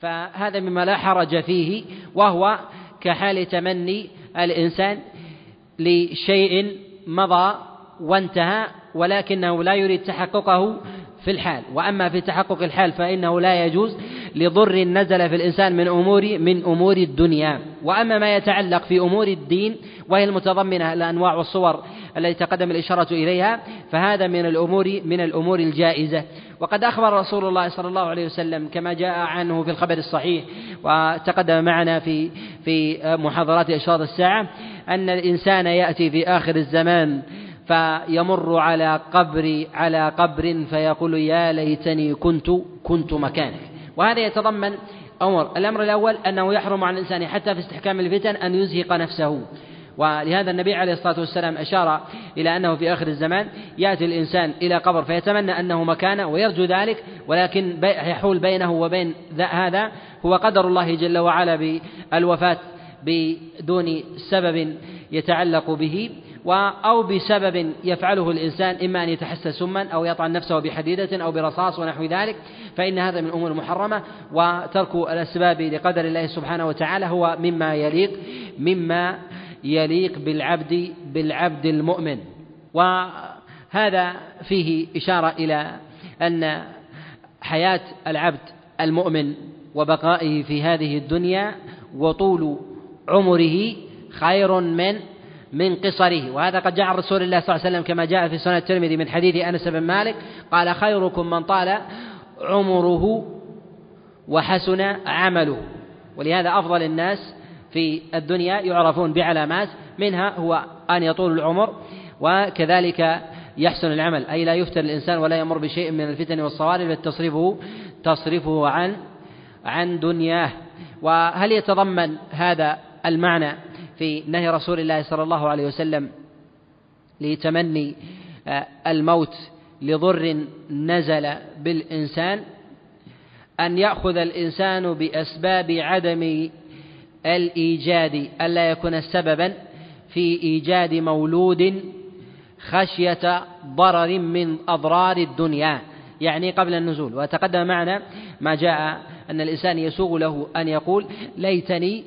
فهذا مما لا حرج فيه وهو كحال تمني الإنسان لشيء مضى وانتهى ولكنه لا يريد تحققه في الحال. وأما في تحقق الحال فإنه لا يجوز لضر نزل في الإنسان من أمور من أمور الدنيا. وأما ما يتعلق في أمور الدين وهي المتضمنة الأنواع والصور التي تقدم الإشارة إليها فهذا من الأمور من الأمور الجائزة. وقد أخبر رسول الله صلى الله عليه وسلم كما جاء عنه في الخبر الصحيح وتقدم معنا في في محاضرات إشراط الساعة أن الإنسان يأتي في آخر الزمان فيمر على قبر على قبر فيقول يا ليتني كنت كنت مكانك. وهذا يتضمن أمر. الأمر الأول أنه يحرم على الإنسان حتى في استحكام الفتن أن يزهق نفسه. ولهذا النبي عليه الصلاة والسلام أشار إلى أنه في آخر الزمان يأتي الإنسان إلى قبر فيتمنى أنه مكانه ويرجو ذلك ولكن يحول بينه وبين هذا هو قدر الله جل وعلا بالوفاة بدون سبب يتعلق به أو بسبب يفعله الإنسان إما أن يتحسس سما أو يطعن نفسه بحديدة أو برصاص ونحو ذلك فإن هذا من الأمور المحرمة وترك الأسباب لقدر الله سبحانه وتعالى هو مما يليق مما يليق بالعبد بالعبد المؤمن. وهذا فيه إشارة إلى أن حياة العبد المؤمن وبقائه في هذه الدنيا وطول عمره خير من من قصره. وهذا قد جاء رسول الله صلى الله عليه وسلم كما جاء في سنة الترمذي من حديث أنس بن مالك قال خيركم من طال عمره وحسن عمله. ولهذا أفضل الناس في الدنيا يعرفون بعلامات منها هو أن يطول العمر وكذلك يحسن العمل. أي لا يفتن الإنسان ولا يمر بشيء من الفتن والصوارف بل تصرفه تصرفه عن عن دنياه. وهل يتضمن هذا المعنى في نهي رسول الله صلى الله عليه وسلم لتمني آه، الموت لضر نزل بالإنسان؟ أن يأخذ الإنسان بأسباب عدم الإيجاد ألا يكون سببا في إيجاد مولود خشية ضرر من أضرار الدنيا يعني قبل النزول. وتقدم معنا ما جاء أن الإنسان يسوغ له أن يقول ليتني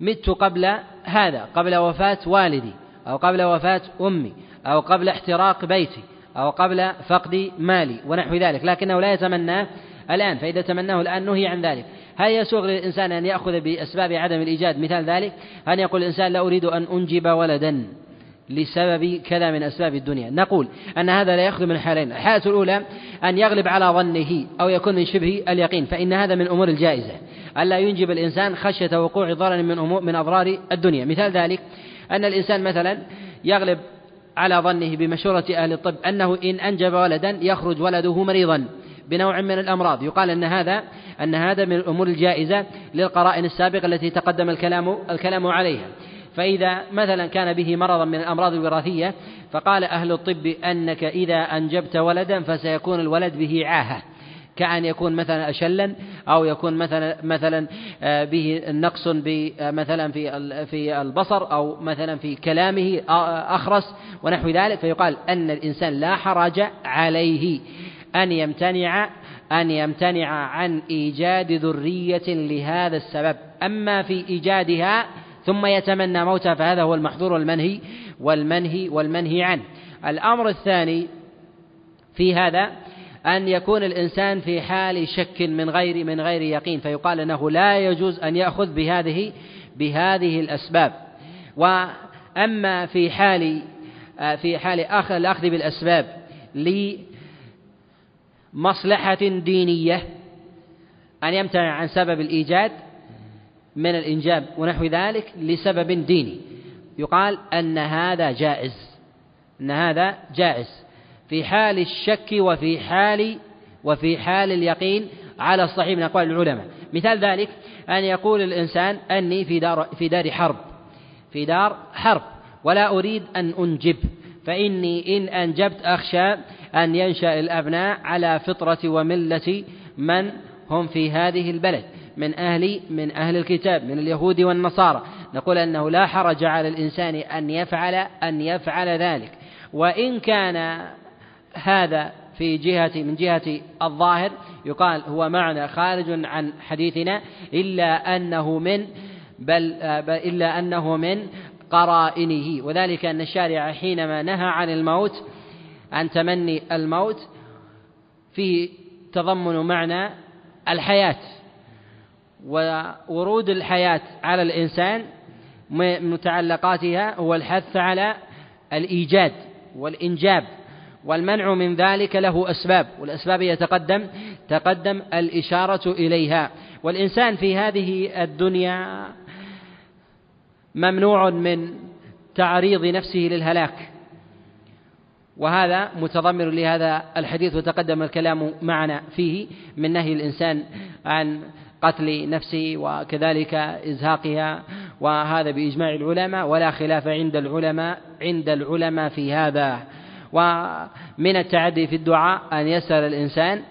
مت قبل هذا قبل وفاة والدي أو قبل وفاة أمي أو قبل احتراق بيتي أو قبل فقد مالي ونحو ذلك. لكنه لا يتمناه الآن فإذا تمناه الآن نهي عن ذلك. هل يسوغ للإنسان أن يأخذ بأسباب عدم الإيجاد مثال ذلك؟ أن يقول الإنسان لا أريد أن أنجب ولدا لسبب كذا من أسباب الدنيا؟ نقول أن هذا لا يأخذ من حالين الحالة الأولى أن يغلب على ظنه أو يكون من شبه اليقين فإن هذا من أمور الجائزة. ألا ينجب الإنسان خشية وقوع ضرر من أمور من أضرار الدنيا. مثال ذلك أن الإنسان مثلا يغلب على ظنه بمشورة أهل الطب أنه إن أنجب ولدا يخرج ولده مريضا. بنوع من الأمراض. يقال أن هذا أن هذا من الأمور الجائزة للقرائن السابقة التي تقدم الكلام الكلام عليها. فإذا مثلا كان به مرضا من الأمراض الوراثية فقال أهل الطب أنك إذا أنجبت ولدا فسيكون الولد به عاهة. كأن يكون مثلا أشلا أو يكون مثلا مثلا آه، به نقص آه، مثلا في في البصر أو مثلا في كلامه آه، أخرس ونحو ذلك. فيقال أن الإنسان لا حرج عليه. أن يمتنع أن يمتنع عن إيجاد ذرية لهذا السبب. أما في إيجادها ثم يتمنى موتها فهذا هو المحظور والمنهي والمنهي والمنهي عنه. الأمر الثاني في هذا أن يكون الإنسان في حال شك من غير من غير يقين فيقال أنه لا يجوز أن يأخذ بهذه بهذه الأسباب. وأما في حال في حال الأخذ بالأسباب لمصلحة دينية. أن يمتنع عن سبب الإيجاد من الإنجاب ونحو ذلك لسبب ديني. يقال أن هذا جائز. أن هذا جائز. في حال الشك وفي حال وفي حال اليقين على الصحيح من أقوال العلماء. مثال ذلك أن يقول الإنسان أني في دار في دار حرب. في دار حرب. ولا أريد أن أنجب. فإني إن أنجبت أخشى أن ينشأ الأبناء على فطرة وملة من هم في هذه البلد من أهل من أهل الكتاب من اليهود والنصارى. نقول أنه لا حرج على الإنسان أن يفعل أن يفعل ذلك. وإن كان هذا في جهة من جهة الظاهر يقال هو معنى خارج عن حديثنا إلا أنه من بل إلا أنه من قرائنه. وذلك أن الشارع حينما نهى عن الموت عن تمني الموت فيه تضمن معنى الحياة. وورود الحياة على الإنسان متعلقاتها هو الحث على الإيجاد والإنجاب والمنع من ذلك له أسباب. والأسباب يتقدم تقدم الإشارة إليها. والإنسان في هذه الدنيا ممنوع من تعريض نفسه للهلاك. وهذا متضمن لهذا الحديث وتقدم الكلام معنا فيه من نهي الإنسان عن قتل نفسه وكذلك إزهاقها وهذا بإجماع العلماء ولا خلاف عند العلماء عند العلماء في هذا. ومن التعدي في الدعاء أن يسأل الإنسان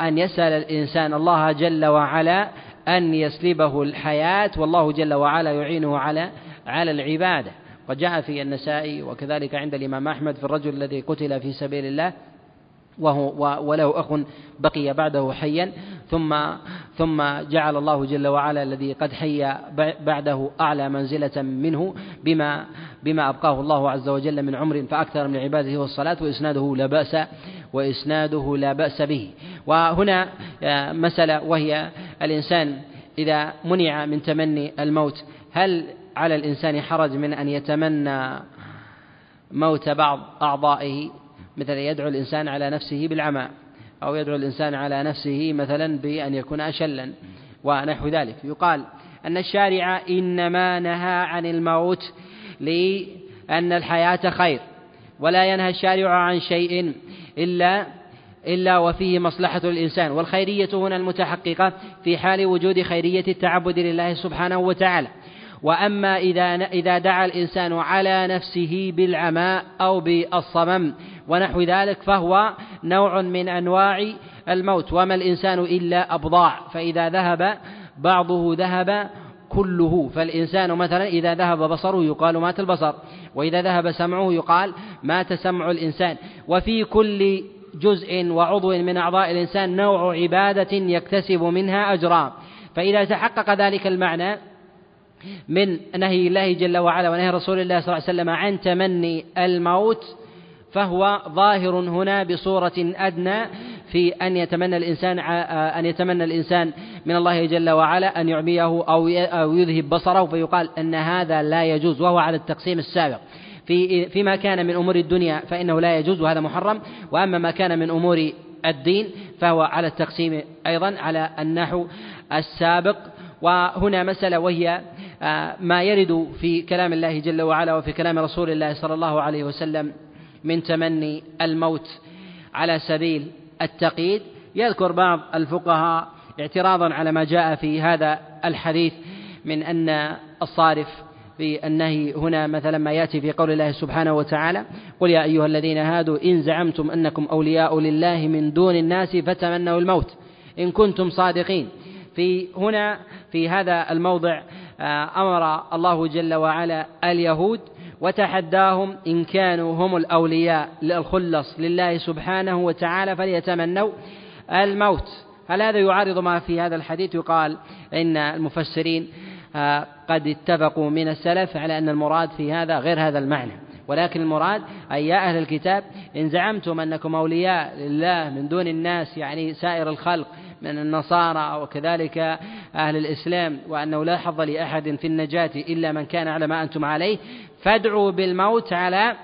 أن يسأل الإنسان الله جل وعلا أن يسلبه الحياة والله جل وعلا يعينه على على العبادة. وجاء في النسائي وكذلك عند الإمام أحمد في الرجل الذي قتل في سبيل الله وهو وله أخ بقي بعده حيا ثم ثم جعل الله جل وعلا الذي قد حي بعده أعلى منزلة منه بما بما أبقاه الله عز وجل من عمر فأكثر من عباده والصلاة وإسناده لا بأس وإسناده لا بأس به. وهنا آه، مسألة وهي الإنسان إذا منع من تمني الموت هل على الإنسان حرج من أن يتمنى موت بعض أعضائه مثلا يدعو الإنسان على نفسه بالعمى أو يدعو الإنسان على نفسه مثلا بأن يكون أشلا ونحو ذلك. يقال أن الشارع إنما نهى عن الموت لأن الحياة خير ولا ينهى الشارع عن شيء إلا إلا وفيه مصلحة الإنسان. والخيرية هنا المتحققة في حال وجود خيرية التعبد لله سبحانه وتعالى. وأما إذا إذا دعا الإنسان على نفسه بالعماء أو بالصمم ونحو ذلك فهو نوع من أنواع الموت. وما الإنسان إلا أبضاع. فإذا ذهب بعضه ذهب كله. فالإنسان مثلا إذا ذهب بصره يقال مات البصر. وإذا ذهب سمعه يقال مات سمع الإنسان. وفي كل جزء وعضو من أعضاء الإنسان نوع عبادة يكتسب منها أجرا. فإذا تحقق ذلك المعنى من نهي الله جل وعلا ونهي رسول الله صلى الله عليه وسلم عن تمني الموت فهو ظاهر هنا بصورة أدنى في أن يتمنى الإنسان أن يتمنى الإنسان من الله جل وعلا أن يعميه أو يذهب بصره فيقال أن هذا لا يجوز وهو على التقسيم السابق. في فيما كان من أمور الدنيا فإنه لا يجوز وهذا محرم وأما ما كان من أمور الدين فهو على التقسيم أيضا على النحو السابق. وهنا مسألة وهي آه، ما يرد في كلام الله جل وعلا وفي كلام رسول الله صلى الله عليه وسلم من تمني الموت على سبيل التقييد. يذكر بعض الفقهاء اعتراضا على ما جاء في هذا الحديث من أن الصارف في النهي هنا مثلا ما يأتي في قول الله سبحانه وتعالى قل يا أيها الذين هادوا إن زعمتم أنكم أولياء لله من دون الناس فتمنوا الموت إن كنتم صادقين. في هنا في هذا الموضع آه، أمر الله جل وعلا اليهود وتحداهم إن كانوا هم الأولياء الخلص لله سبحانه وتعالى فليتمنوا الموت. هل هذا يعارض ما في هذا الحديث؟ يقال إن المفسرين آه، قد اتفقوا من السلف على أن المراد في هذا غير هذا المعنى. ولكن المراد أي يا أهل الكتاب إن زعمتم أنكم أولياء لله من دون الناس يعني سائر الخلق من النصارى وكذلك أهل الإسلام وأنه لا حظ لأحد في النجاة إلا من كان على ما أنتم عليه. فادعوا بالموت على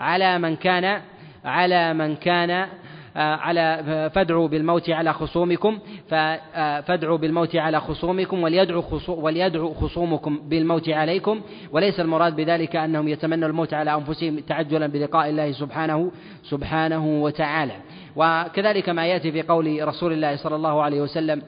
على من كان على من كان آه، على فادعوا بالموت على خصومكم. آه، فادعوا بالموت على خصومكم وليدعو وليدعو خصومكم بالموت عليكم. وليس المراد بذلك أنهم يتمنوا الموت على أنفسهم تعجلا بلقاء الله سبحانه سبحانه وتعالى. وكذلك ما يأتي في قول رسول الله صلى الله عليه وسلم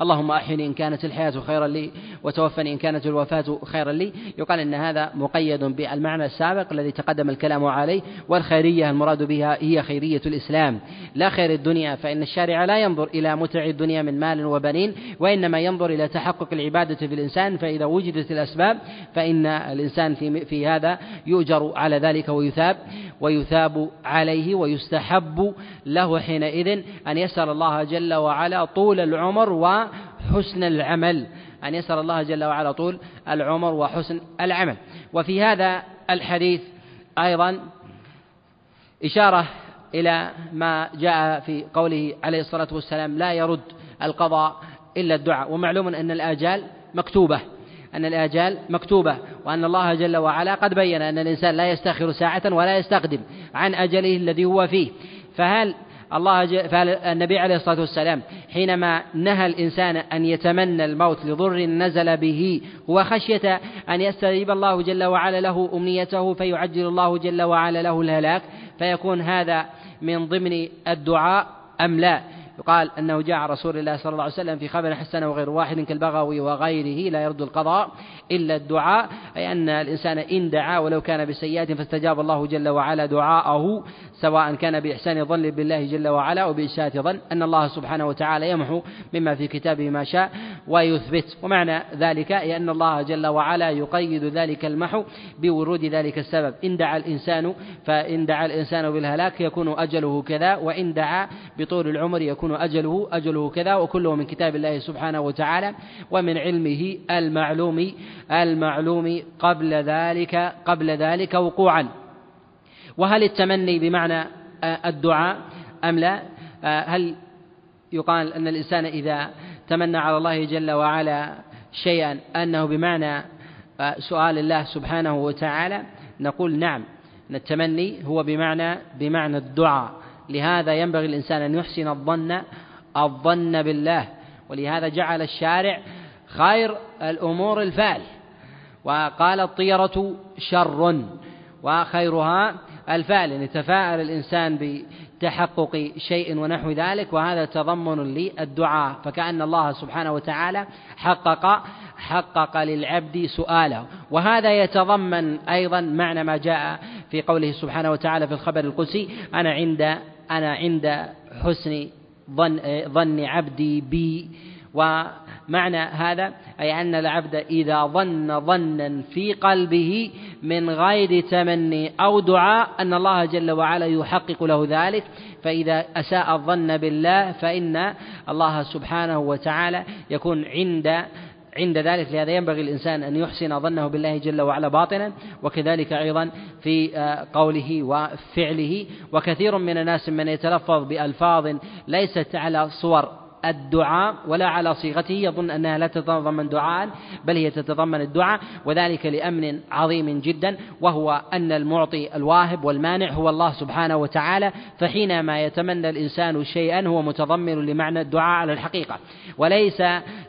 اللهم أحيني إن كانت الحياة خيرا لي وتوفني إن كانت الوفاة خيرا لي. يقال أن هذا مقيد بالمعنى السابق الذي تقدم الكلام عليه والخيرية المراد بها هي خيرية الإسلام. لا خير الدنيا فإن الشارع لا ينظر إلى متع الدنيا من مال وبنين وإنما ينظر إلى تحقق العبادة في الإنسان فإذا وجدت الأسباب فإن الإنسان في, في هذا يؤجر على ذلك ويثاب ويثاب عليه ويستحب له حينئذ أن يسأل الله جل وعلا طول العمر وحسن العمل. أن يسأل الله جل وعلا طول العمر وحسن العمل. وفي هذا الحديث أيضا إشارة إلى ما جاء في قوله عليه الصلاة والسلام لا يرد القضاء إلا الدعاء. ومعلوم أن الآجال مكتوبة. أن الآجال مكتوبة. وأن الله جل وعلا قد بين أن الإنسان لا يستأخر ساعة ولا يستقدم عن أجله الذي هو فيه. فهل الله فالنبي عليه الصلاة والسلام حينما نهى الإنسان أن يتمنى الموت لضر نزل به هو خشية أن يستجيب الله جل وعلا له أمنيته فيعجل الله جل وعلا له الهلاك. فيكون هذا من ضمن الدعاء أم لا؟ يقال أنه جاء رسول الله صلى الله عليه وسلم في خبر حسن وغير واحد كالبغوي وغيره لا يرد القضاء إلا الدعاء أي أن الإنسان إن دعا ولو كان بسيئات فاستجاب الله جل وعلا دعاءه. سواء كان بإحسان ظن بالله جل وعلا أو بإساءة ظن أن الله سبحانه وتعالى يمحو مما في كتابه ما شاء ويثبت. ومعنى ذلك أي أن الله جل وعلا يقيد ذلك المحو بورود ذلك السبب. إن دعا الإنسان فإن دعا الإنسان بالهلاك يكون أجله كذا وإن دعا بطول العمر يكون أجله أجله كذا. وكله من كتاب الله سبحانه وتعالى ومن علمه المعلوم المعلوم قبل ذلك قبل ذلك وقوعا. وهل التمني بمعنى آه، الدعاء أم لا؟ آه، هل يقال أن الإنسان إذا تمنى على الله جل وعلا شيئا أنه بمعنى آه، سؤال الله سبحانه وتعالى؟ نقول نعم. أن التمني هو بمعنى بمعنى الدعاء. لهذا ينبغي الإنسان أن يحسن الظن الظن بالله. ولهذا جعل الشارع خير الأمور الفعل وقال الطيرة شر. وخيرها الفعل يتفاءل الإنسان بتحقق شيء ونحو ذلك وهذا تضمن للدعاء فكأن الله سبحانه وتعالى حقق حقق للعبد سؤاله. وهذا يتضمن أيضا معنى ما جاء في قوله سبحانه وتعالى في الخبر القدسي أنا عند أنا عند حسن ظن ظن عبدي بي. ومعنى هذا أي أن العبد إذا ظن ظنا في قلبه من غير تمني أو دعاء أن الله جل وعلا يحقق له ذلك. فإذا أساء الظن بالله فإن الله سبحانه وتعالى يكون عند عند ذلك. لهذا ينبغي الإنسان أن يحسن ظنه بالله جل وعلا باطنا وكذلك أيضا في آه، قوله وفعله. وكثير من الناس من يتلفظ بألفاظ ليست على صور الدعاء ولا على صيغته. يظن أنها لا تتضمن دعاء بل هي تتضمن الدعاء وذلك لأمن عظيم جدا وهو أن المعطي الواهب والمانع هو الله سبحانه وتعالى. فحينما يتمنى الإنسان شيئا هو متضمن لمعنى الدعاء على الحقيقة. وليس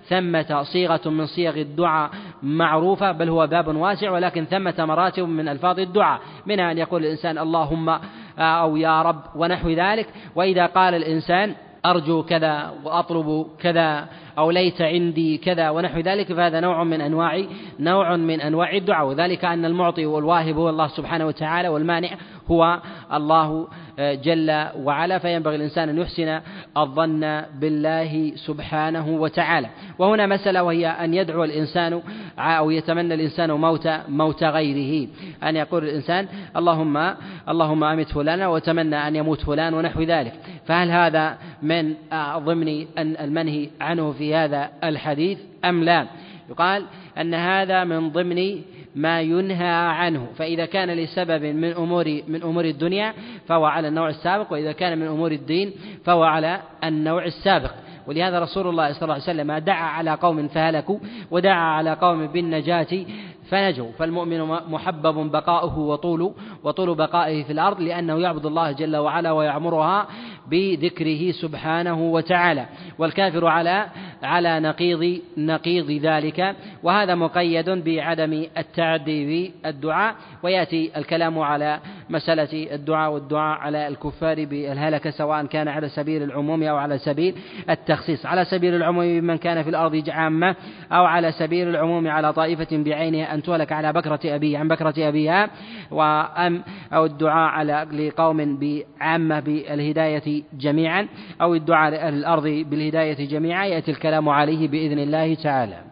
ثمة صيغة من صيغ الدعاء معروفة بل هو باب واسع ولكن ثمة مراتب من ألفاظ الدعاء. منها أن يقول الإنسان اللهم أو يا رب ونحو ذلك. وإذا قال الإنسان أرجو كذا وأطلب كذا أو ليت عندي كذا ونحو ذلك فهذا نوع من أنواع نوع من أنواع الدعاء. وذلك أن المعطي والواهب هو الله سبحانه وتعالى والمانع هو الله آه، جل وعلا فينبغي الإنسان أن يحسن الظن بالله سبحانه وتعالى. وهنا مسألة وهي أن يدعو الإنسان أو يتمنى الإنسان موت موت غيره. أن يقول الإنسان اللهم اللهم أمت فلانا وتمنى أن يموت فلان ونحو ذلك. فهل هذا من آه، ضمن المنهي عنه في هذا الحديث أم لا؟ يقال أن هذا من ضمن ما ينهى عنه. فإذا كان لسبب من أمور من أمور الدنيا فهو على النوع السابق وإذا كان من أمور الدين فهو على النوع السابق. ولهذا رسول الله صلى الله عليه وسلم دعا على قوم فهلكوا ودعا على قوم بالنجاة فنجوا. فالمؤمن محبب بقاؤه وطول وطول بقائه في الأرض لأنه يعبد الله جل وعلا ويعمرها بذكره سبحانه وتعالى. والكافر على على نقيض نقيض ذلك. وهذا مقيد بعدم التعدي بالدعاء ويأتي الكلام على مسألة الدعاء والدعاء على الكفار بالهلكة سواء كان على سبيل العموم أو على سبيل التخصيص على سبيل العموم من كان في الأرض عامة أو على سبيل العموم على طائفة بعينها أن تهلك على بكرة أبيه عن بكرة أبيها وأم أو الدعاء على لقوم بعامة بالهداية جميعا أو الدعاء لأهل الأرض بالهداية جميعا يأتي الكلام عليه بإذن الله تعالى.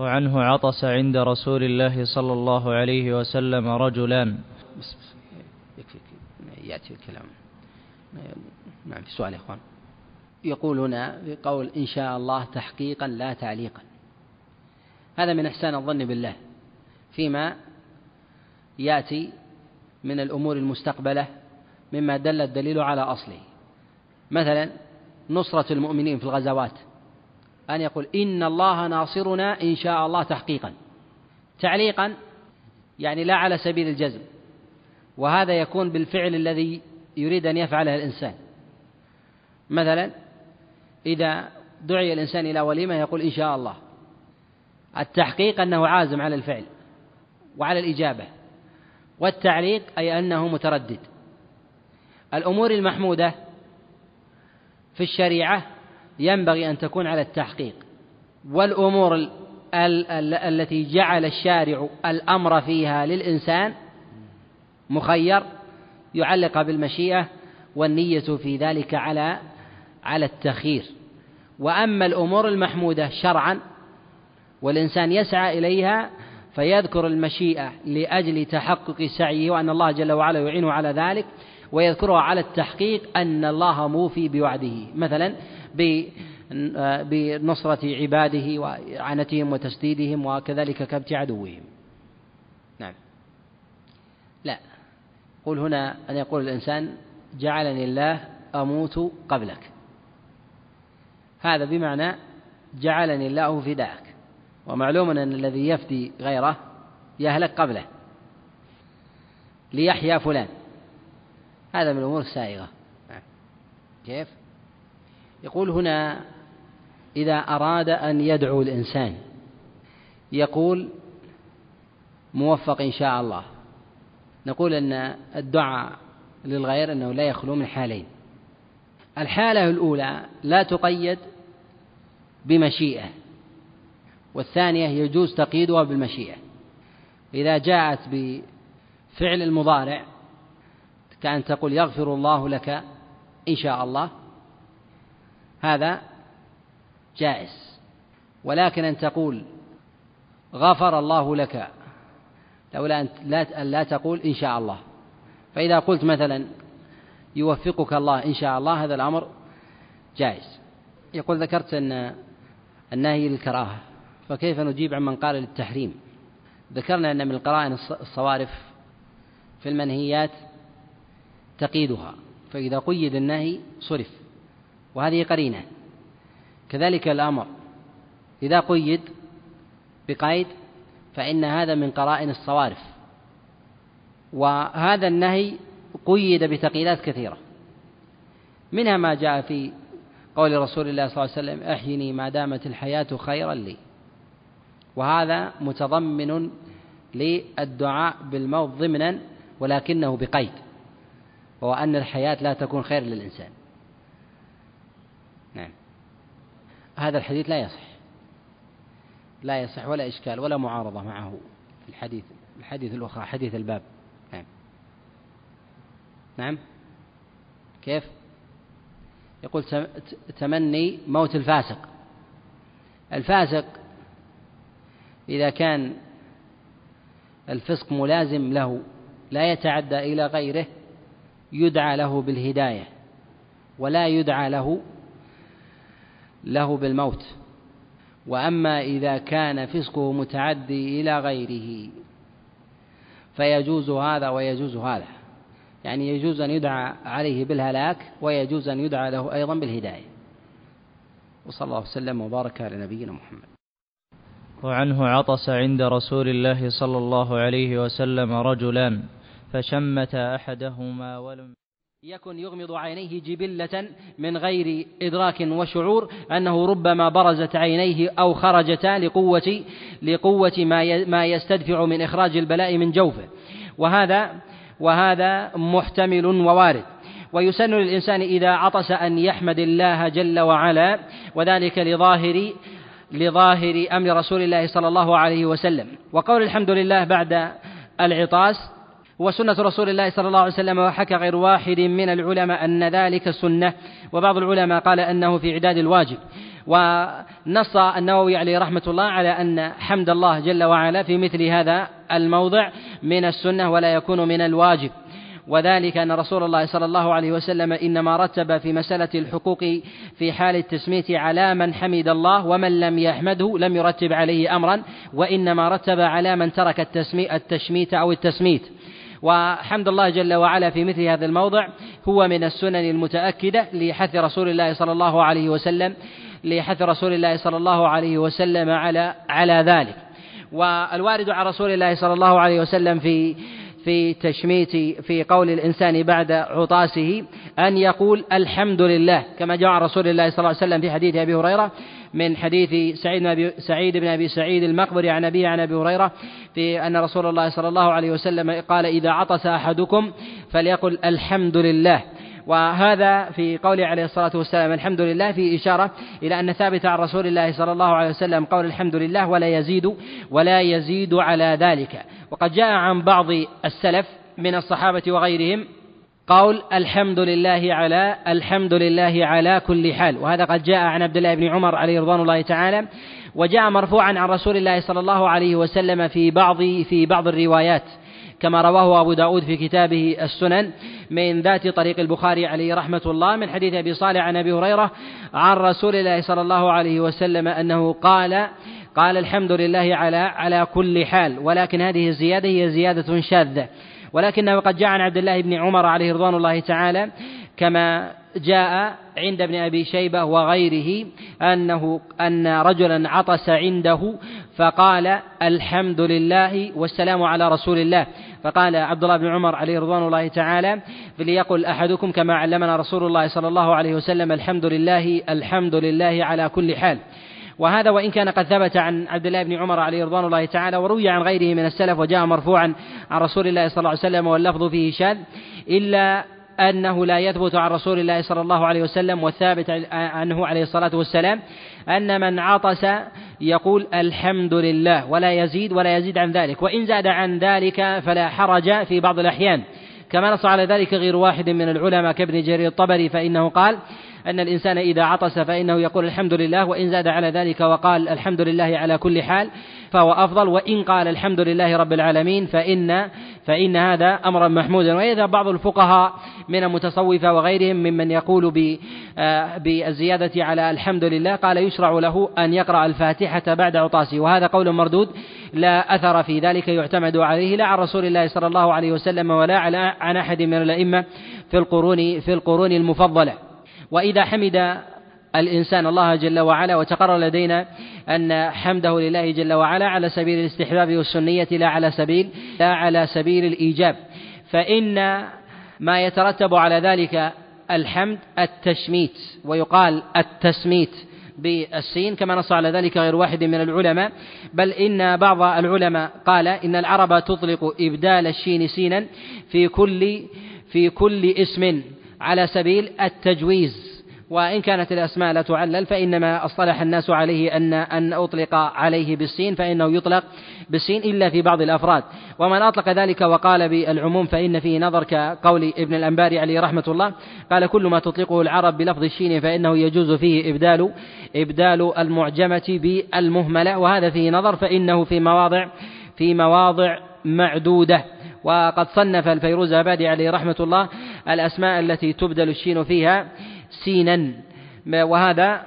وعنه عطس عند رسول الله صلى الله عليه وسلم رجلان يكفي يأتي الكلام. نعم في سؤال يا إخوان. يقول هنا في قول إن شاء الله تحقيقا لا تعليقا. هذا من إحسان الظن بالله فيما يأتي من الأمور المستقبلة مما دل الدليل على أصله. مثلا نصرة المؤمنين في الغزوات. أن يقول إن الله ناصرنا إن شاء الله تحقيقا. تعليقا يعني لا على سبيل الجزم. وهذا يكون بالفعل الذي يريد أن يفعله الإنسان. مثلا إذا دعي الإنسان إلى وليمة يقول إن شاء الله. التحقيق أنه عازم على الفعل وعلى الإجابة. والتعليق أي أنه متردد. الأمور المحمودة في الشريعة ينبغي أن تكون على التحقيق. والأمور ال ال ال التي جعل الشارع الأمر فيها للإنسان مخير يعلق بالمشيئة والنية في ذلك على على التخيير. وأما الأمور المحمودة شرعا والإنسان يسعى إليها فيذكر المشيئة لأجل تحقق سعيه وأن الله جل وعلا يعينه على ذلك ويذكرها على التحقيق أن الله موفي بوعده. مثلا بنصرة عباده وإعانتهم وتسديدهم وكذلك كبت عدوهم. نعم. لا. قل هنا أن يقول الإنسان جعلني الله أموت قبلك. هذا بمعنى جعلني الله فداك. ومعلوم أن الذي يفدي غيره يهلك قبله. ليحيا فلان. هذا من الأمور السائغة. نعم. كيف؟ يقول هنا إذا أراد أن يدعو الإنسان يقول موفق إن شاء الله. نقول أن الدعاء للغير أنه لا يخلو من حالين. الحالة الأولى لا تقيد بمشيئة والثانية يجوز تقييدها بالمشيئة. إذا جاءت بفعل المضارع كأن تقول يغفر الله لك إن شاء الله هذا جائز. ولكن أن تقول غفر الله لك لولا أن لا, تقول إن شاء الله. فإذا قلت مثلا يوفقك الله إن شاء الله هذا الأمر جائز. يقول ذكرت أن النهي للكراهة فكيف نجيب عن من قال للتحريم؟ ذكرنا أن من القرائن الصوارف في المنهيات تقييدها. فإذا قيد النهي صرف. وهذه قرينة. كذلك الأمر. إذا قيد بقيد فإن هذا من قرائن الصوارف. وهذا النهي قيد بتقييدات كثيرة. منها ما جاء في قول رسول الله صلى الله عليه وسلم أحيني ما دامت الحياة خيرا لي. وهذا متضمن للدعاء بالموت ضمنا ولكنه بقيد. وهو أن الحياة لا تكون خير للإنسان. نعم. هذا الحديث لا يصح. لا يصح ولا إشكال ولا معارضة معه في الحديث الحديث الأخرى حديث الباب. نعم. نعم؟ كيف؟ يقول تمني موت الفاسق. الفاسق إذا كان الفسق ملازم له لا يتعدى إلى غيره يدعى له بالهداية ولا يدعى له له بالموت. وأما إذا كان فسقه متعدي إلى غيره فيجوز هذا ويجوز هذا. يعني يجوز أن يدعى عليه بالهلاك ويجوز أن يدعى له أيضا بالهداية. وصلى الله وسلم وبارك على نبينا محمد. وعنه عطس عند رسول الله صلى الله عليه وسلم رجلان فشمت أحدهما ولم يكن يغمض عينيه جبلة من غير إدراك وشعور أنه ربما برزت عينيه أو خرجتا لقوة لقوة ما ما يستدفع من إخراج البلاء من جوفه. وهذا وهذا محتمل ووارد. ويسن للإنسان إذا عطس أن يحمد الله جل وعلا وذلك لظاهر لظاهر أمر رسول الله صلى الله عليه وسلم. وقول الحمد لله بعد العطاس وسنة رسول الله صلى الله عليه وسلم وحكى غير واحد من العلماء أن ذلك سنة وبعض العلماء قال أنه في إعداد الواجب. ونص النووي عليه رحمة الله على أن حمد الله جل وعلا في مثل هذا الموضع من السنة ولا يكون من الواجب. وذلك أن رسول الله صلى الله عليه وسلم إنما رتب في مسألة الحقوق في حال التسميت على من حمد الله ومن لم يحمده لم يرتب عليه أمرا وإنما رتب على من ترك التشميت أو التسميت. وحمد الله جل وعلا في مثل هذا الموضع. هو من السنن المتأكدة لحث رسول الله صلى الله عليه وسلم لحث رسول الله صلى الله عليه وسلم على على ذلك. والوارد عن رسول الله صلى الله عليه وسلم في في تشميت في قول الإنسان بعد عطاسه أن يقول الحمد لله كما جاء عن رسول الله صلى الله عليه وسلم في حديث أبي هريرة من حديث سعيد أبي سعيد بن أبي سعيد المقبري عن أبيه عن أبي هريرة في أن رسول الله صلى الله عليه وسلم قال إذا عطس أحدكم فليقل الحمد لله. وهذا في قوله عليه الصلاة والسلام الحمد لله في إشارة إلى أن ثابت عن رسول الله صلى الله عليه وسلم قول الحمد لله ولا يزيد ولا يزيد على ذلك. وقد جاء عن بعض السلف من الصحابة وغيرهم قول الحمد لله على الحمد لله على كل حال. وهذا قد جاء عن عبد الله بن عمر عليه رضوان الله تعالى وجاء مرفوعا عن رسول الله صلى الله عليه وسلم في بعض في بعض الروايات كما رواه أبو داود في كتابه السنن من ذات طريق البخاري عليه رحمة الله من حديث أبي صالح عن أبي هريرة عن رسول الله صلى الله عليه وسلم أنه قال قال الحمد لله على على كل حال ولكن هذه الزيادة هي زيادة شاذة. ولكنه قد جاء عن عبد الله بن عمر عليه رضوان الله تعالى كما جاء عند ابن أبي شيبة وغيره أنه أن رجلا عطس عنده فقال الحمد لله والسلام على رسول الله. فقال عبد الله بن عمر عليه رضوان الله تعالى فليقل أحدكم كما علمنا رسول الله صلى الله عليه وسلم الحمد لله الحمد لله على كل حال. وهذا وإن كان قد ثبت عن عبد الله بن عمر عليه رضوان الله تعالى وروي عن غيره من السلف وجاء مرفوعا عن رسول الله صلى الله عليه وسلم واللفظ فيه شاذ إلا أنه لا يثبت عن رسول الله صلى الله عليه وسلم والثابت عنه عليه الصلاة والسلام أن من عطس يقول الحمد لله ولا يزيد ولا يزيد عن ذلك وإن زاد عن ذلك فلا حرج في بعض الأحيان. كما نص على ذلك غير واحد من العلماء كابن جرير الطبري فإنه قال أن الإنسان إذا عطس فإنه يقول الحمد لله وإن زاد على ذلك وقال الحمد لله على كل حال فهو أفضل وإن قال الحمد لله رب العالمين فإن فإن هذا أمرا محمودا. ويذهب بعض الفقهاء من المتصوفة وغيرهم ممن يقول آه، بالزيادة على الحمد لله قال يشرع له أن يقرأ الفاتحة بعد عطاسه. وهذا قول مردود لا أثر في ذلك يعتمد عليه لا عن رسول الله صلى الله عليه وسلم ولا عن أحد من الأئمة في القرون في القرون المفضلة. وإذا حمد الإنسان الله جل وعلا وتقرر لدينا أن حمده لله جل وعلا على سبيل الاستحباب والسنية لا على سبيل لا على سبيل الإيجاب. فإن ما يترتب على ذلك الحمد التشميت ويقال التسميت بالسين كما نص على ذلك غير واحد من العلماء. بل إن بعض العلماء قال إن العرب تطلق إبدال الشين سينا في كل في كل اسم. على سبيل التجويز. وإن كانت الأسماء لا تعلل فإنما اصطلح الناس عليه أن أن أطلق عليه بالسين فإنه يطلق بالسين إلا في بعض الأفراد. ومن أطلق ذلك وقال بالعموم فإن فيه نظر كقول ابن الأنباري عليه رحمة الله قال كل ما تطلقه العرب بلفظ الشين فإنه يجوز فيه إبدال إبدال المعجمة بالمهملة. وهذا فيه نظر فإنه في مواضع في مواضع معدودة. وقد صنف الفيروز أبادي عليه رحمة الله الأسماء التي تبدل الشين فيها سينا. وهذا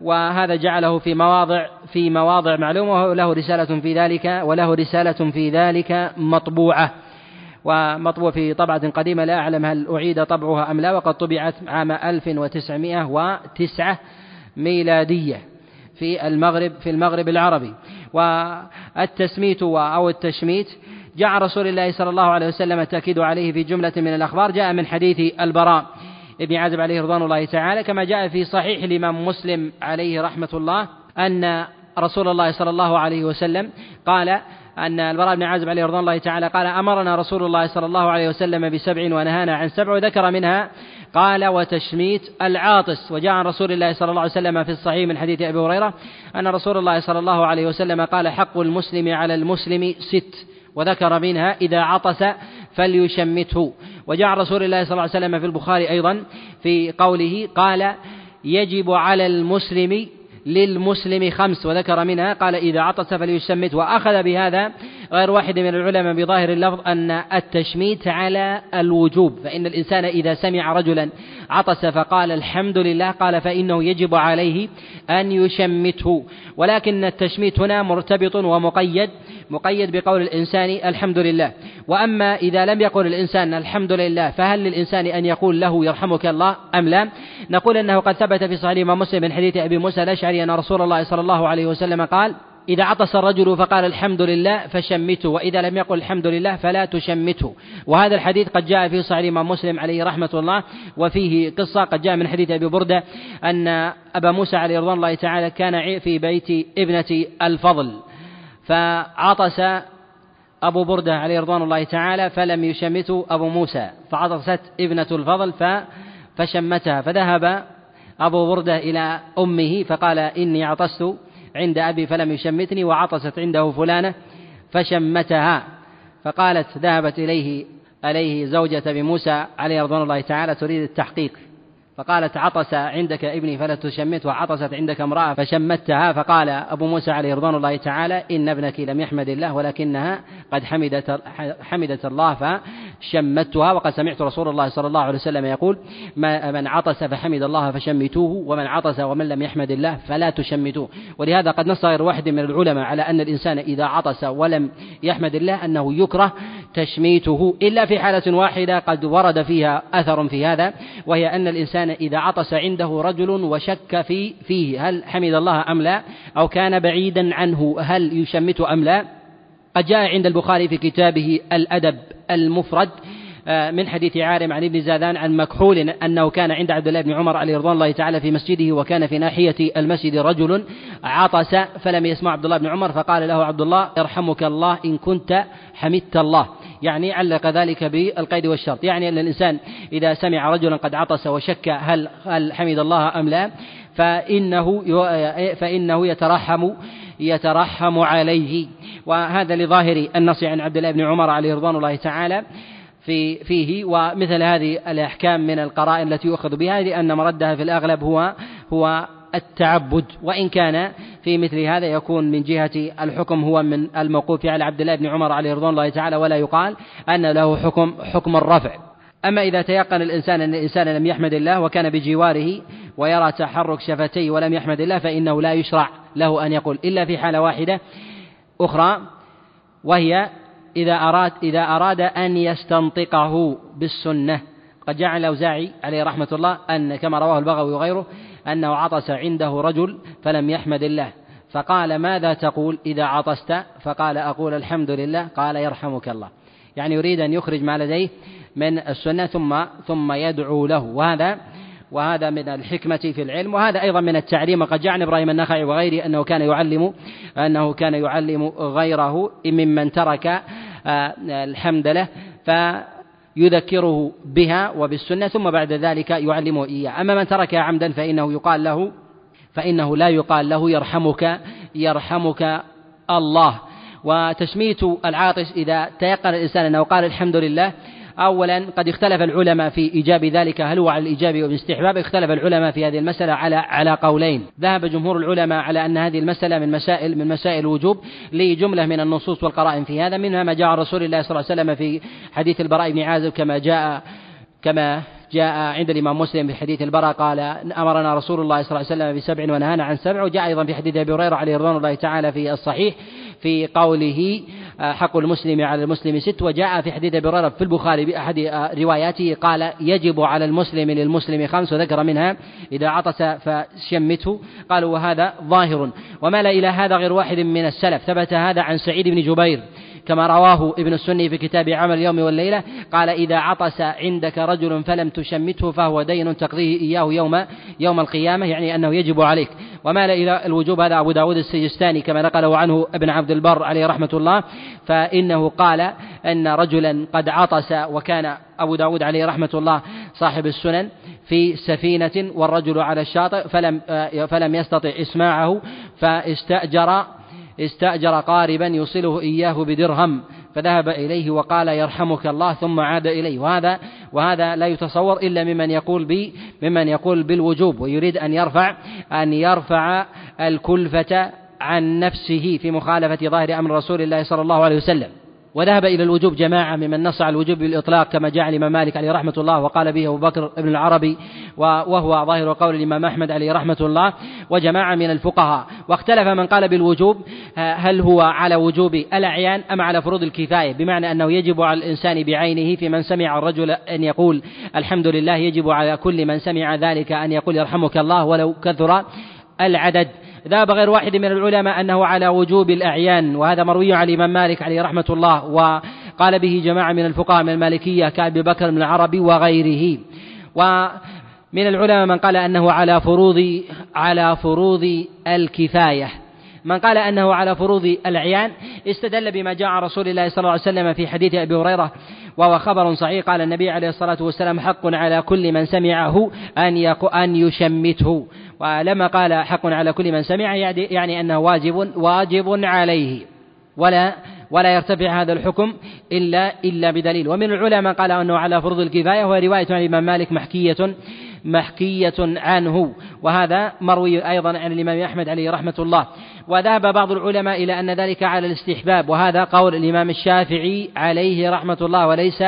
وهذا جعله في مواضع في مواضع معلومة وله رسالة في ذلك وله رسالة في ذلك مطبوعة. ومطبوع في طبعة قديمة لا أعلم هل أعيد طبعها أم لا وقد طبعت عام 1909 ميلادية في المغرب في المغرب العربي. والتسميت أو التشميت جاء رسول الله صلى الله عليه وسلم التأكيد عليه في جملة من الأخبار جاء من حديث البراء ابن عازب عليه رضوان الله تعالى كما جاء في صحيح الإمام مسلم عليه رحمة الله أن رسول الله صلى الله عليه وسلم قال أن البراء بن عازب عليه رضوان الله تعالى قال أمرنا رسول الله صلى الله عليه وسلم بسبع ونهانا عن سبع وذكر منها قال وتشميت العاطس وجاء عن رسول الله صلى الله عليه وسلم في الصحيح من حديث أبي هريرة أن رسول الله صلى الله عليه وسلم قال حق المسلم على المسلم ست وذكر منها إذا عطس فليشمته. وجاء رسول الله صلى الله عليه وسلم في البخاري أيضا في قوله قال يجب على المسلم للمسلم خمس. وذكر منها قال إذا عطس فليشمت. وأخذ بهذا غير واحد من العلماء بظاهر اللفظ أن التشميت على الوجوب فإن الإنسان إذا سمع رجلا عطس فقال الحمد لله قال فإنه يجب عليه أن يشمته. ولكن التشميت هنا مرتبط ومقيد مقيد بقول الإنسان الحمد لله. وأما إذا لم يقل الإنسان الحمد لله فهل للإنسان أن يقول له يرحمك الله أم لا؟ نقول أنه قد ثبت في صحيح مسلم من حديث أبي موسى الأشعري أن رسول الله صلى الله عليه وسلم قال إذا عطس الرجل فقال الحمد لله فشمته وإذا لم يقل الحمد لله فلا تشمته. وهذا الحديث قد جاء في صحيح الإمام مسلم عليه رحمة الله وفيه قصة قد جاء من حديث أبي بردة أن أبا موسى عليه رضوان الله تعالى كان في بيت ابنة الفضل. فعطس أبو بردة عليه رضوان الله تعالى فلم يشمته أبو موسى فعطست ابنة الفضل فشمتها. فذهب أبو بردة إلى أمه فقال إني عطست عند أبي فلم يشمتني وعطست عنده فلانة فشمتها. فقالت ذهبت إليه عليه زوجة بموسى عليه رضوان الله تعالى تريد التحقيق. فقالت عطس عندك ابني فلا تشمت وعطست عندك امرأة فشمتها. فقال أبو موسى عليه رضوان الله تعالى إن ابنك لم يحمد الله ولكنها قد حمدت حمدت الله فشمتها وقد سمعت رسول الله صلى الله عليه وسلم يقول من عطس فحمد الله فشمتوه ومن عطس ومن لم يحمد الله فلا تشمتوه. ولهذا قد نص غير واحد من العلماء على أن الإنسان إذا عطس ولم يحمد الله أنه يكره تشميته إلا في حالة واحدة قد ورد فيها أثر في هذا وهي أن الإنسان إذا عطس عنده رجل وشك في فيه هل حمد الله أم لا أو كان بعيدا عنه هل يشمت أم لا. قد جاء عند البخاري في كتابه الأدب المفرد آه، من حديث عارم عن ابن زادان عن مكحول أنه كان عند عبد الله بن عمر عليه رضوان الله تعالى في مسجده وكان في ناحية المسجد رجل عطس فلم يسمع عبد الله بن عمر فقال له عبد الله يرحمك الله إن كنت حمدت الله. يعني علق ذلك بالقيد والشرط. يعني أن الإنسان إذا سمع رجلا قد عطس وشك هل هل حمد الله أم لا فإنه فإنه يترحم يترحم عليه. وهذا لظاهر النص عن عبد الله بن عمر عليه رضوان الله تعالى في فيه ومثل هذه الأحكام من القرائن التي يؤخذ بها لأن مردها في الأغلب هو هو التعبد. وإن كان في مثل هذا يكون من جهة الحكم هو من الموقوف على عبد الله بن عمر عليه رضوان الله تعالى ولا يقال أن له حكم حكم الرفع. أما إذا تيقن الإنسان أن الإنسان لم يحمد الله وكان بجواره ويرى تحرك شفتيه ولم يحمد الله فإنه لا يشرع له أن يقول إلا في حالة واحدة أخرى وهي إذا أراد إذا أراد أن يستنطقه بالسنة. قد جعل الأوزاعي عليه رحمة الله أن كما رواه البغوي وغيره أنه عطس عنده رجل فلم يحمد الله. فقال ماذا تقول إذا عطست؟ فقال أقول الحمد لله. قال يرحمك الله. يعني يريد أن يخرج ما لديه من السنة ثم ثم يدعو له. وهذا وهذا من الحكمة في العلم وهذا أيضا من التعليم. وقد جاء عن إبراهيم النخعي وغيره أنه كان يعلم أنه كان يعلم غيره ممن ترك آه، الحمد له فيذكره بها وبالسنة ثم بعد ذلك يعلمه إياه. أما من تركها عمدا فإنه يقال له فإنه لا يقال له يرحمك يرحمك الله. وتشميت العاطس إذا تيقن الإنسان أنه قال الحمد لله أولا قد اختلف العلماء في إيجاب ذلك. هل هو على الإيجاب والاستحباب؟ اختلف العلماء في هذه المسألة على على قولين. ذهب جمهور العلماء على أن هذه المسألة من مسائل من مسائل الوجوب لجملة من النصوص والقرائن في هذا. منها ما جاء عن رسول الله صلى الله عليه وسلم في حديث البراء بن عازب كما جاء كما جاء عند الإمام مسلم في حديث البراء قال أمرنا رسول الله صلى الله عليه وسلم بسبع ونهانا عن سبع. وجاء أيضا في حديث أبي هريرة عليه رضوان الله تعالى في الصحيح في قوله حق المسلم على المسلم ست. وجاء في حديث أبي هريرة في البخاري باحد آه، رواياته قال يجب على المسلم للمسلم خمس وذكر منها إذا عطس فشمته. قالوا وهذا ظاهر. وما لا إلى هذا غير واحد من السلف. ثبت هذا عن سعيد بن جبير. كما رواه ابن السني في كتاب عمل اليوم والليلة قال إذا عطس عندك رجل فلم تشمته فهو دين تقضيه إياه يوم يوم القيامة يعني أنه يجب عليك. ومال إلى الوجوب هذا أبو داود السجستاني كما نقله عنه ابن عبد البر عليه رحمة الله فإنه قال أن رجلا قد عطس وكان أبو داود عليه رحمة الله صاحب السنن في سفينة والرجل على الشاطئ فلم فلم يستطع إسماعه فاستأجر استأجر قاربا يوصله إياه بدرهم فذهب إليه وقال يرحمك الله ثم عاد إليه. وهذا وهذا لا يتصور إلا ممن يقول بي ممن يقول بالوجوب ويريد أن يرفع أن يرفع الكلفة عن نفسه في مخالفة ظاهر أمر رسول الله صلى الله عليه وسلم. وذهب إلى الوجوب جماعة ممن نص على الوجوب بالإطلاق كما جاء الإمام مالك عليه رحمة الله وقال به أبو بكر بن العربي وهو ظاهر قول الإمام أحمد عليه رحمة الله وجماعة من الفقهاء. واختلف من قال بالوجوب هل هو على وجوب الأعيان أم على فروض الكفاية؟ بمعنى أنه يجب على الإنسان بعينه في من سمع الرجل أن يقول الحمد لله يجب على كل من سمع ذلك أن يقول يرحمك الله ولو كثر العدد. ذهب غير واحد من العلماء أنه على وجوب الأعيان وهذا مروي عن الإمام مالك عليه رحمة الله وقال به جماعة من الفقهاء من المالكية كأبي بكر بن العربي وغيره. ومن العلماء من قال أنه على فروض على فروض الكفاية. من قال أنه على فروض الأعيان استدل بما جاء عن رسول الله صلى الله عليه وسلم في حديث أبي هريرة وهو خبر صحيح. قال النبي عليه الصلاة والسلام حق على كل من سمعه أن أن يشمته. ولما قال حق على كل من سمع يعني أنه واجب واجب عليه. ولا ولا يرتفع هذا الحكم إلا إلا بدليل. ومن العلماء قال أنه على فرض الكفاية وهي رواية عن الإمام مالك محكية. محكية عنه. وهذا مروي أيضا عن الإمام أحمد عليه رحمة الله. وذهب بعض العلماء إلى أن ذلك على الاستحباب. وهذا قول الإمام الشافعي عليه رحمة الله. وليس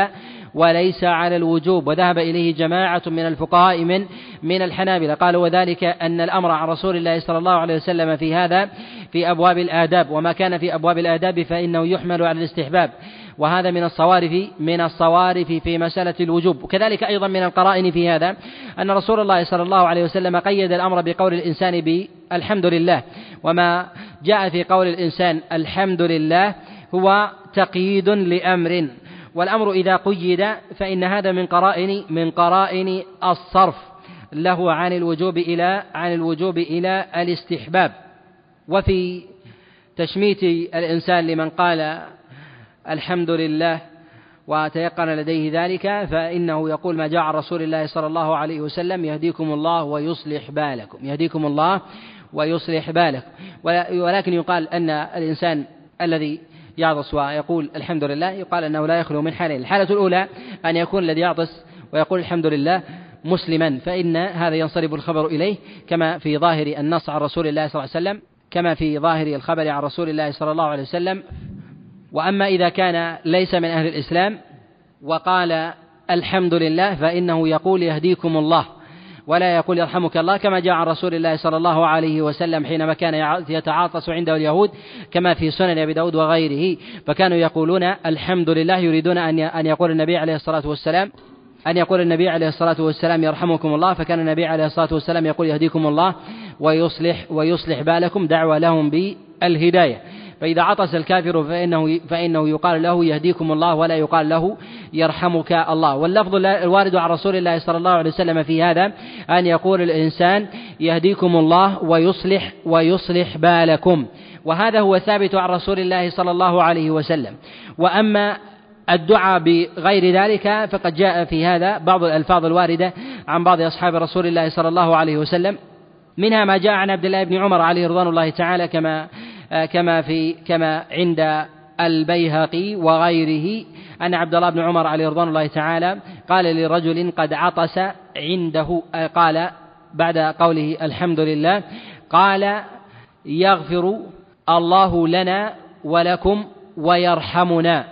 وليس على الوجوب. وذهب إليه جماعة من الفقهاء من من الحنابلة. قالوا وذلك أن الأمر عن رسول الله صلى الله عليه وسلم في هذا في أبواب الآداب وما كان في أبواب الآداب فإنه يحمل على الاستحباب. وهذا من الصوارف من الصوارف في مسألة الوجوب. وكذلك أيضا من القرائن في هذا أن رسول الله صلى الله عليه وسلم قيد الأمر بقول الإنسان بالحمد لله. وما جاء في قول الإنسان الحمد لله هو تقييد لأمر. والأمر إذا قيد فإن هذا من قرائن من قرائن الصرف. له عن الوجوب إلى عن الوجوب إلى الاستحباب. وفي تشميت الإنسان لمن قال الحمد لله وتيقن لديه ذلك فإنه يقول ما جاء عن رسول الله صلى الله عليه وسلم يهديكم الله ويصلح بالكم. يهديكم الله ويصلح بالكم. ولكن يقال أن الإنسان الذي يعطس ويقول الحمد لله يقال أنه لا يخلو من حالين. الحالة الأولى أن يكون الذي يعطس ويقول الحمد لله مسلما فإن هذا ينصرف الخبر إليه كما في ظاهر النص عن رسول الله صلى الله عليه وسلم كما في ظاهر الخبر عن رسول الله صلى الله عليه وسلم. وأما إذا كان ليس من أهل الإسلام وقال الحمد لله فإنه يقول يهديكم الله ولا يقول يرحمك الله كما جاء عن رسول الله صلى الله عليه وسلم حينما كان يتعاطس عنده اليهود كما في سنن أبي داود وغيره. فكانوا يقولون الحمد لله يريدون أن يقول النبي عليه الصلاة والسلام أن يقول النبي عليه الصلاة والسلام يرحمكم الله فكان النبي عليه الصلاة والسلام يقول يهديكم الله ويصلح ويصلح بالكم دعوة لهم بالهداية. فإذا عطس الكافر فإنه فإنه يقال له يهديكم الله ولا يقال له يرحمك الله. واللفظ الوارد عن رسول الله صلى الله عليه وسلم في هذا أن يقول الإنسان يهديكم الله ويصلح ويصلح بالكم. وهذا هو ثابت عن رسول الله صلى الله عليه وسلم. وأما الدعاء بغير ذلك فقد جاء في هذا بعض الألفاظ الواردة عن بعض أصحاب رسول الله صلى الله عليه وسلم منها ما جاء عن عبد الله بن عمر عليه رضوان الله تعالى كما كما في كما عند البيهقي وغيره أن عبد الله بن عمر عليه رضوان الله تعالى قال لرجل قد عطس عنده قال بعد قوله الحمد لله قال يغفر الله لنا ولكم ويرحمنا.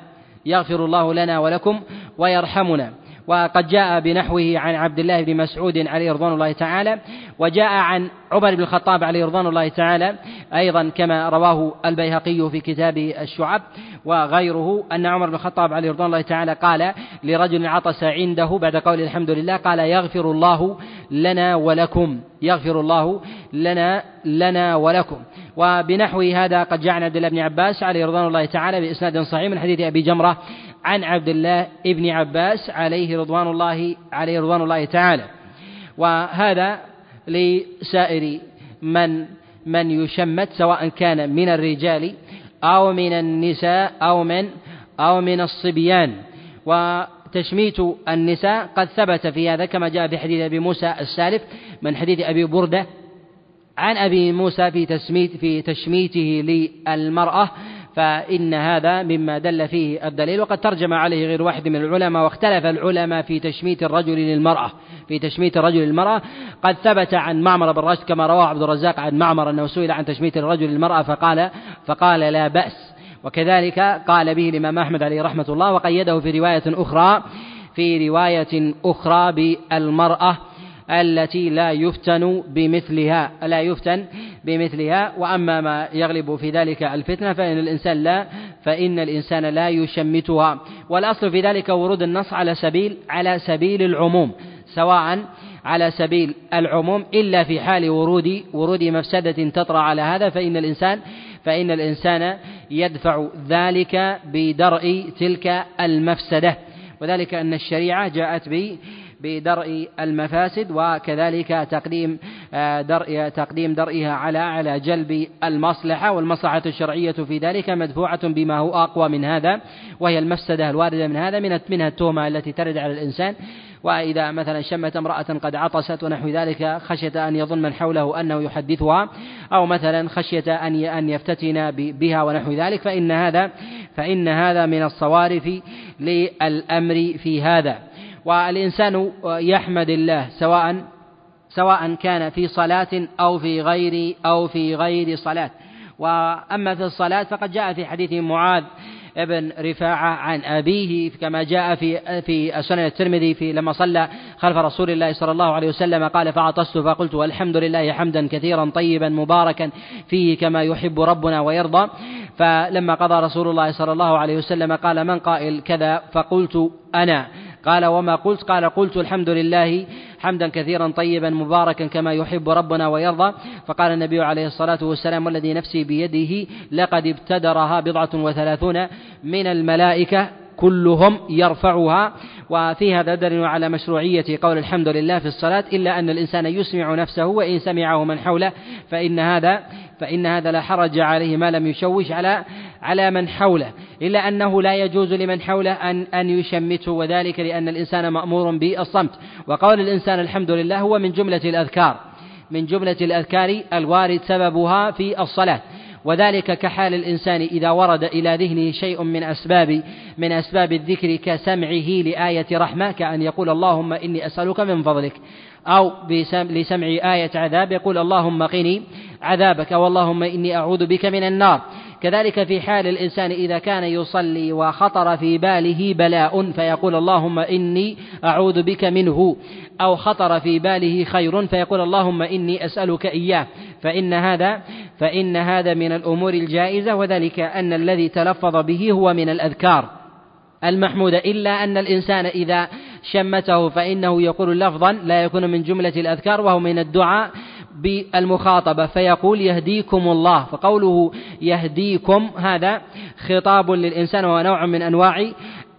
يغفر الله لنا ولكم ويرحمنا. وقد جاء بنحوه عن عبد الله بن مسعود عليه رضوان الله تعالى وجاء عن عمر بن الخطاب عليه رضوان الله تعالى أيضا كما رواه البيهقي في كتاب الشعب وغيره أن عمر بن الخطاب عليه رضوان الله تعالى قال لرجل عطس عنده بعد قول الحمد لله قال يغفر الله لنا ولكم يغفر الله لنا لنا ولكم. وبنحو هذا قد جاء عن عبد الله بن عباس عليه رضوان الله تعالى بإسناد صحيح من حديث أبي جمرة عن عبد الله بن عباس عليه رضوان الله عليه رضوان الله تعالى. وهذا لسائر من من يشمت سواء كان من الرجال أو من النساء أو من أو من الصبيان. وتشميت النساء قد ثبت في هذا كما جاء في حديث أبي موسى السالف من حديث أبي بردة عن أبي موسى في تسميت في تشميته للمرأة. فإن هذا مما دل فيه الدليل وقد ترجم عليه غير واحد من العلماء واختلف العلماء في تشميت الرجل للمرأة. في تشميت الرجل للمرأة قد ثبت عن معمر بن راشد كما رواه عبد الرزاق عن معمر أنه سئل عن تشميت الرجل للمرأة فقال فقال لا بأس. وكذلك قال به الإمام أحمد عليه رحمة الله وقيده في رواية أخرى في رواية أخرى بالمرأة. التي لا يفتن بمثلها لا يفتن بمثلها وأما ما يغلب في ذلك الفتنة فإن الإنسان لا فإن الإنسان لا يشمتها. والأصل في ذلك ورود النص على سبيل على سبيل العموم سواء على سبيل العموم إلا في حال ورود ورود مفسدة تطرأ على هذا فإن الإنسان فإن الإنسان يدفع ذلك بدرء تلك المفسدة. وذلك أن الشريعة جاءت بدرء المفاسد وكذلك تقديم آه، درء تقديم درئها على على جلب المصلحة والمصلحة الشرعية في ذلك مدفوعة بما هو أقوى من هذا وهي المفسدة الواردة من هذا من منها التهمة التي ترد على الإنسان. وإذا مثلا شمت امرأة قد عطست ونحو ذلك خشية أن يظن من حوله أنه يحدثها أو مثلا خشية أن أن يفتتن بها ونحو ذلك فإن هذا فإن هذا من الصوارف للأمر في هذا. والإنسان يحمد الله سواء سواء كان في صلاة أو في غير أو في غير صلاة. وأما في الصلاة فقد جاء في حديث معاذ ابن رفاعة عن أبيه كما جاء في في سنن الترمذي في لما صلى خلف رسول الله صلى الله عليه وسلم قال فعطست فقلت الحمد لله حمدا كثيرا طيبا مباركا فيه كما يحب ربنا ويرضى. فلما قضى رسول الله صلى الله عليه وسلم قال من قائل كذا فقلت أنا. قال وما قلت؟ قال قلت الحمد لله حمدا كثيرا طيبا مباركا كما يحب ربنا ويرضى. فقال النبي عليه الصلاة والسلام والذي نفسي بيده لقد ابتدرها بضعة وثلاثون من الملائكة. كلهم يرفعها وفي هذا دليل على مشروعية قول الحمد لله في الصلاة إلا أن الإنسان يسمع نفسه وإن سمعه من حوله فإن هذا فإن هذا لا حرج عليه ما لم يشوش على على من حوله. إلا أنه لا يجوز لمن حوله أن أن يشمته وذلك لأن الإنسان مأمور بالصمت. وقول الإنسان الحمد لله هو من جملة الأذكار من جملة الأذكار الوارد سببها في الصلاة. وذلك كحال الإنسان إذا ورد إلى ذهنه شيء من أسباب من أسباب الذكر كسمعه لآية رحمة كأن يقول اللهم إني أسألك من فضلك أو لسمع آية عذاب يقول اللهم قني عذابك واللهم إني أعوذ بك من النار. كذلك في حال الإنسان إذا كان يصلي وخطر في باله بلاء فيقول اللهم إني أعوذ بك منه أو خطر في باله خير فيقول اللهم إني أسألك إياه. فإن هذا فإن هذا من الأمور الجائزة وذلك أن الذي تلفظ به هو من الأذكار. المحمودة إلا أن الإنسان إذا شمته فإنه يقول لفظا لا يكون من جملة الأذكار وهو من الدعاء بالمخاطبة فيقول يهديكم الله فقوله يهديكم هذا خطاب للإنسان وهو نوع من أنواع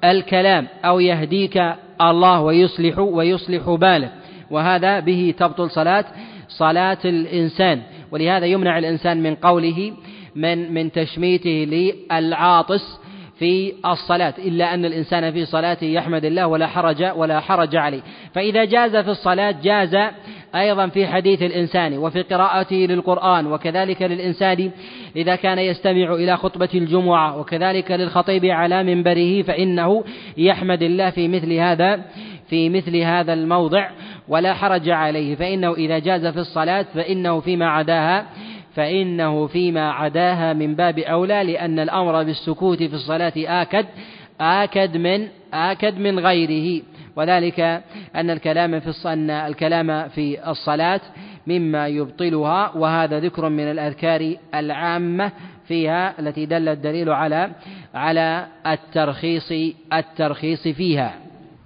الكلام أو يهديك الله ويصلح ويصلح باله وهذا به تبطل صلاة صلاة الإنسان ولهذا يمنع الإنسان من قوله من من تشميته للعاطس في الصلاة إلا أن الإنسان في صلاته يحمد الله ولا حرج ولا حرج عليه. فإذا جاز في الصلاة جاز أيضا في حديث الإنسان وفي قراءته للقرآن وكذلك للإنسان إذا كان يستمع إلى خطبة الجمعة وكذلك للخطيب على منبره فإنه يحمد الله في مثل هذا في مثل هذا الموضع ولا حرج عليه. فإنه إذا جاز في الصلاة فإنه فيما عداها فإنه فيما عداها من باب أولى لأن الأمر بالسكوت في الصلاة آكد آكد من آكد من غيره. وذلك أن الكلام في أن الكلام في الصلاة مما يبطلها وهذا ذكر من الأذكار العامة فيها التي دل الدليل على على الترخيص الترخيص فيها.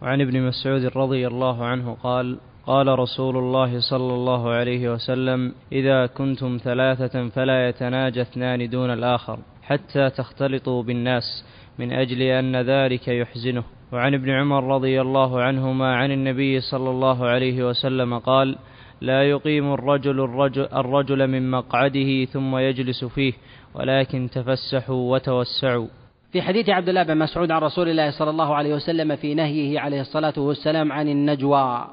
وعن ابن مسعود رضي الله عنه قال: قال رسول الله صلى الله عليه وسلم إذا كنتم ثلاثة فلا يتناجى اثنان دون الآخر حتى تختلطوا بالناس من أجل أن ذلك يحزنه. وعن ابن عمر رضي الله عنهما عن النبي صلى الله عليه وسلم قال لا يقيم الرجل الرجل, الرجل من مقعده ثم يجلس فيه ولكن تفسحوا وتوسعوا. في حديث عبد الله بن مسعود عن رسول الله صلى الله عليه وسلم في نهيه عليه الصلاة والسلام عن النجوى.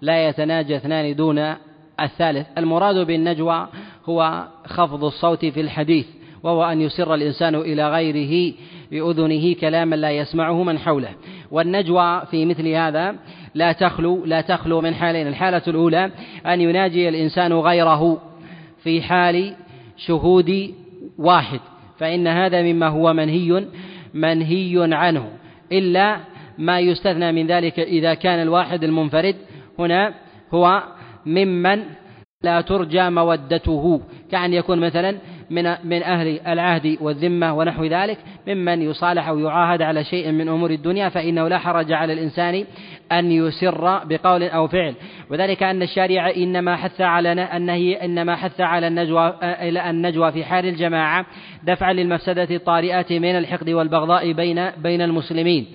لا يتناجى اثنان دون الثالث. المراد بالنجوى هو خفض الصوت في الحديث وهو أن يسر الإنسان إلى غيره بأذنه كلاما لا يسمعه من حوله. والنجوى في مثل هذا لا تخلو لا تخلو من حالين. الحالة الأولى أن يناجي الإنسان غيره في حال شهود واحد فإن هذا مما هو منهي منهي عنه. إلا ما يستثنى من ذلك إذا كان الواحد المنفرد هنا هو ممن لا ترجى مودته. كأن يكون مثلا من من أهل العهد والذمة ونحو ذلك ممن يصالح أو يعاهد على شيء من أمور الدنيا فإنه لا حرج على الإنسان أن يسر بقول أو فعل. وذلك أن الشارع إنما حث على النهي إنما حث على النجوى إلى النجوى في حال الجماعة دفعا للمفسدة الطارئة من الحقد والبغضاء بين بين المسلمين.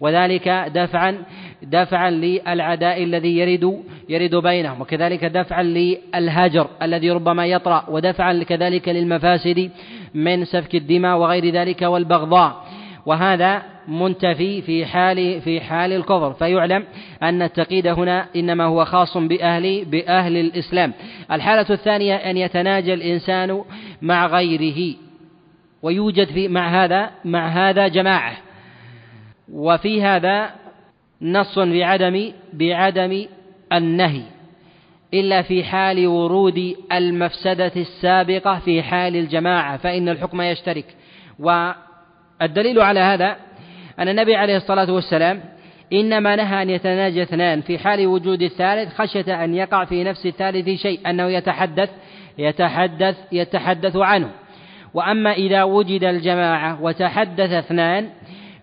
وذلك دفعا دفعا للعداء الذي يرد يرد بينهم وكذلك دفعا للهجر الذي ربما يطرأ ودفعا كذلك للمفاسد من سفك الدماء وغير ذلك والبغضاء. وهذا منتفي في حال في حال الكفر فيعلم أن التقييد هنا إنما هو خاص بأهل بأهل الإسلام. الحالة الثانية أن يتناجى الإنسان مع غيره ويوجد في مع هذا مع هذا جماعة. وفي هذا نص بعدم بعدم النهي إلا في حال ورود المفسدة السابقة في حال الجماعة فإن الحكم يشترك. والدليل على هذا أن النبي عليه الصلاة والسلام إنما نهى أن يتناجى اثنان في حال وجود الثالث خشية أن يقع في نفس الثالث شيء أنه يتحدث يتحدث يتحدث عنه. وأما إذا وجد الجماعة وتحدث اثنان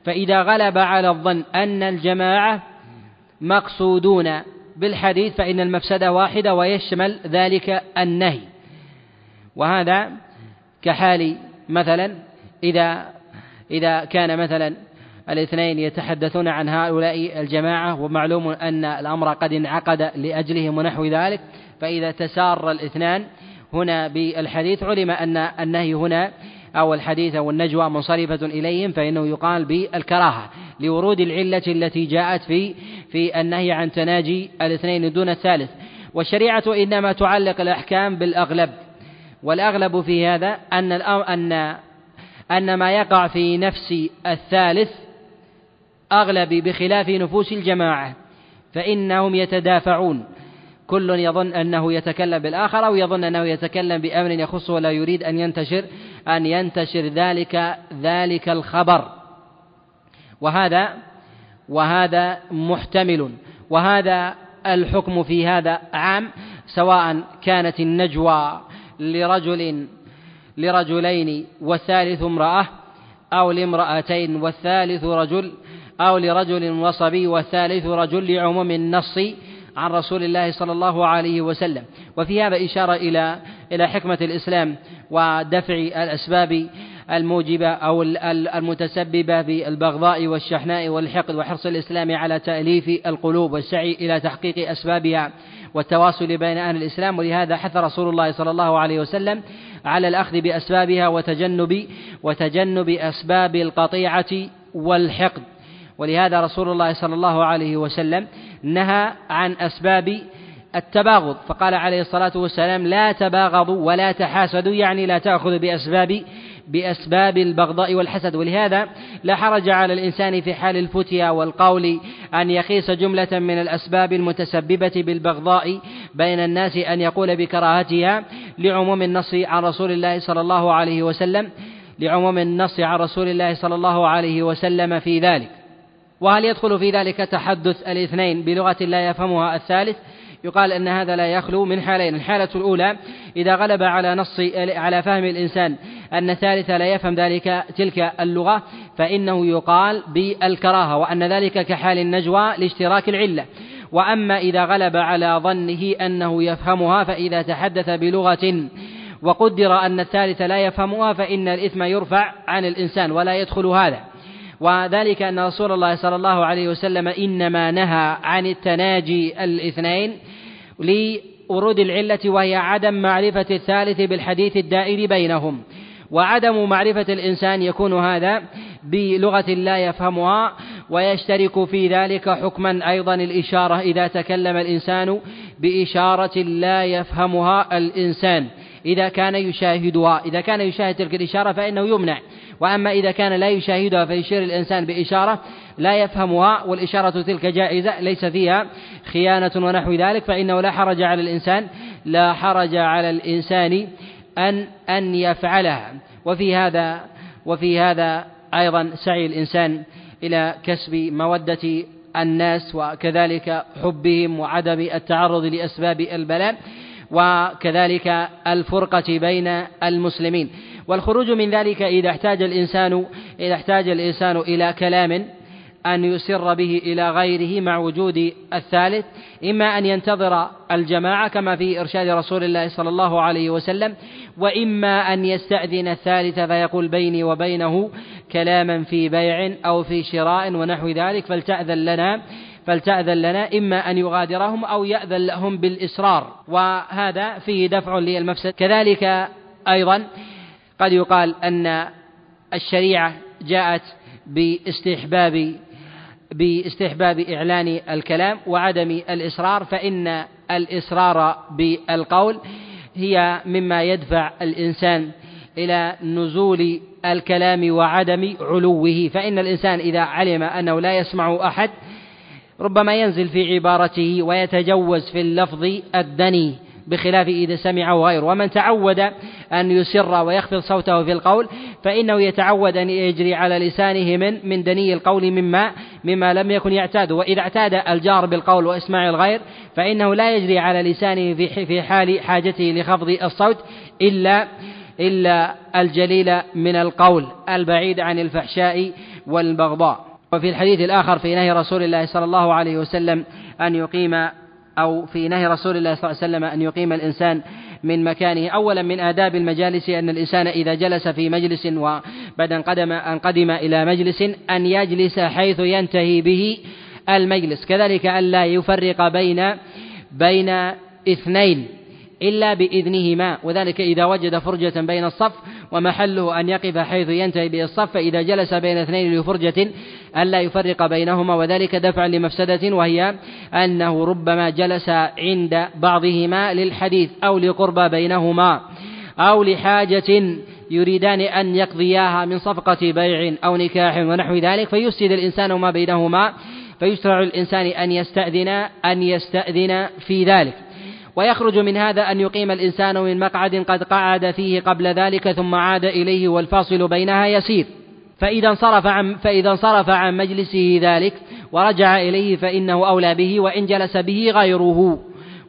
فإذا غلب على الظن أن الجماعة مقصودون بالحديث فإن المفسدة واحدة ويشمل ذلك النهي. وهذا كحال مثلا إذا إذا كان مثلا الاثنين يتحدثون عن هؤلاء الجماعة ومعلوم أن الأمر قد انعقد لأجلهم ونحو ذلك فإذا تسار الاثنان هنا بالحديث علم أن النهي هنا أو الحديث أو النجوى منصرفة إليهم فإنه يقال بالكراهة لورود العلة التي جاءت في في النهي عن تناجي الاثنين دون الثالث. والشريعة إنما تعلق الأحكام بالأغلب. والأغلب في هذا أن أن أن ما يقع في نفس الثالث أغلب بخلاف نفوس الجماعة فإنهم يتدافعون. كل يظن أنه يتكلم بالآخر أو يظن أنه يتكلم بأمر يخصه ولا يريد أن ينتشر أن ينتشر ذلك ذلك الخبر. وهذا وهذا محتمل. وهذا الحكم في هذا عام سواء كانت النجوى لرجل لرجلين والثالث امرأة أو لامرأتين والثالث رجل أو لرجل وصبي والثالث رجل لعموم النص عن رسول الله صلى الله عليه وسلم. وفي هذا إشارة إلى إلى حكمة الإسلام ودفع الأسباب الموجبة أو المتسببة بالبغضاء والشحناء والحقد وحرص الإسلام على تأليف القلوب والسعي إلى تحقيق أسبابها والتواصل بين أهل الإسلام. ولهذا حث رسول الله صلى الله عليه وسلم على الأخذ بأسبابها وتجنب وتجنب أسباب القطيعة والحقد. ولهذا رسول الله صلى الله عليه وسلم نهى عن أسباب التباغض. فقال عليه الصلاة والسلام لا تباغضوا ولا تحاسدوا يعني لا تأخذوا بأسباب بأسباب البغضاء والحسد. ولهذا لا حرج على الإنسان في حال الفتيا والقول أن يقيس جملة من الأسباب المتسببة بالبغضاء بين الناس أن يقول بكراهتها لعموم النص عن رسول الله صلى الله عليه وسلم لعموم النص عن رسول الله صلى الله عليه وسلم في ذلك. وهل يدخل في ذلك تحدث الاثنين بلغة لا يفهمها الثالث؟ يقال أن هذا لا يخلو من حالين. الحالة الأولى إذا غلب على نص على فهم الإنسان أن الثالث لا يفهم ذلك تلك اللغة فإنه يقال بالكراهة وأن ذلك كحال النجوى لاشتراك العلة. وأما إذا غلب على ظنه أنه يفهمها فإذا تحدث بلغة وقدر أن الثالث لا يفهمها فإن الإثم يرفع عن الإنسان ولا يدخل هذا. وذلك أن رسول الله صلى الله عليه وسلم إنما نهى عن التناجي الاثنين لورود العلة وهي عدم معرفة الثالث بالحديث الدائر بينهم. وعدم معرفة الإنسان يكون هذا بلغة لا يفهمها ويشترك في ذلك حكما أيضا الإشارة إذا تكلم الإنسان بإشارة لا يفهمها الإنسان. إذا كان يشاهدها إذا كان يشاهد تلك الإشارة فإنه يمنع. وأما إذا كان لا يشاهدها فيشير الإنسان بإشارة لا يفهمها والإشارة تلك جائزة ليس فيها خيانة ونحو ذلك فإنه لا حرج على الإنسان لا حرج على الإنسان أن أن يفعلها. وفي هذا وفي هذا أيضا سعي الإنسان إلى كسب مودة الناس وكذلك حبهم وعدم التعرض لأسباب البلاء وكذلك الفرقة بين المسلمين. والخروج من ذلك إذا احتاج الإنسان إذا احتاج الإنسان إلى كلام أن يسر به إلى غيره مع وجود الثالث إما أن ينتظر الجماعة كما في إرشاد رسول الله صلى الله عليه وسلم وإما أن يستأذن الثالث فيقول بيني وبينه كلاما في بيع أو في شراء ونحو ذلك فلتأذن لنا فلتأذن لنا إما أن يغادرهم أو يأذن لهم بالإصرار. وهذا فيه دفع للمفسد. كذلك أيضا قد يقال أن الشريعة جاءت باستحباب باستحباب إعلان الكلام وعدم الإصرار فإن الإصرار بالقول هي مما يدفع الإنسان إلى نزول الكلام وعدم علوه. فإن الإنسان إذا علم أنه لا يسمع أحد ربما ينزل في عبارته ويتجوز في اللفظ الدني. بخلاف إذا سمعه غيره ومن تعود أن يسر ويخفض صوته في القول فإنه يتعود أن يجري على لسانه من من دني القول مما مما لم يكن يعتاد. وإذا اعتاد الجار بالقول وإسماع الغير فإنه لا يجري على لسانه في في حال حاجته لخفض الصوت إلا إلا الجليل من القول البعيد عن الفحشاء والبغضاء. وفي الحديث الآخر في نهي رسول الله صلى الله عليه وسلم أن يقيم أو في نهي رسول الله صلى الله عليه وسلم أن يقيم الإنسان من مكانه. أولا من آداب المجالس أن الإنسان إذا جلس في مجلس وبعد أن قدم أن قدم إلى مجلس أن يجلس حيث ينتهي به المجلس. كذلك ألا يفرق بين بين اثنين. إلا بإذنهما وذلك إذا وجد فرجة بين الصف ومحله أن يقف حيث ينتهي به الصف فإذا جلس بين اثنين لفرجة ألا يفرق بينهما وذلك دفعا لمفسدة وهي أنه ربما جلس عند بعضهما للحديث أو لقرب بينهما أو لحاجة يريدان أن يقضياها من صفقة بيع أو نكاح ونحو ذلك فيفسد الإنسان ما بينهما فيشرع الإنسان أن يستأذن أن يستأذن في ذلك. ويخرج من هذا أن يقيم الإنسان من مقعد قد قعد فيه قبل ذلك ثم عاد إليه والفاصل بينها يسير. فإذا انصرف عن فإذا انصرف عن مجلسه ذلك ورجع إليه فإنه أولى به وإن جلس به غيره.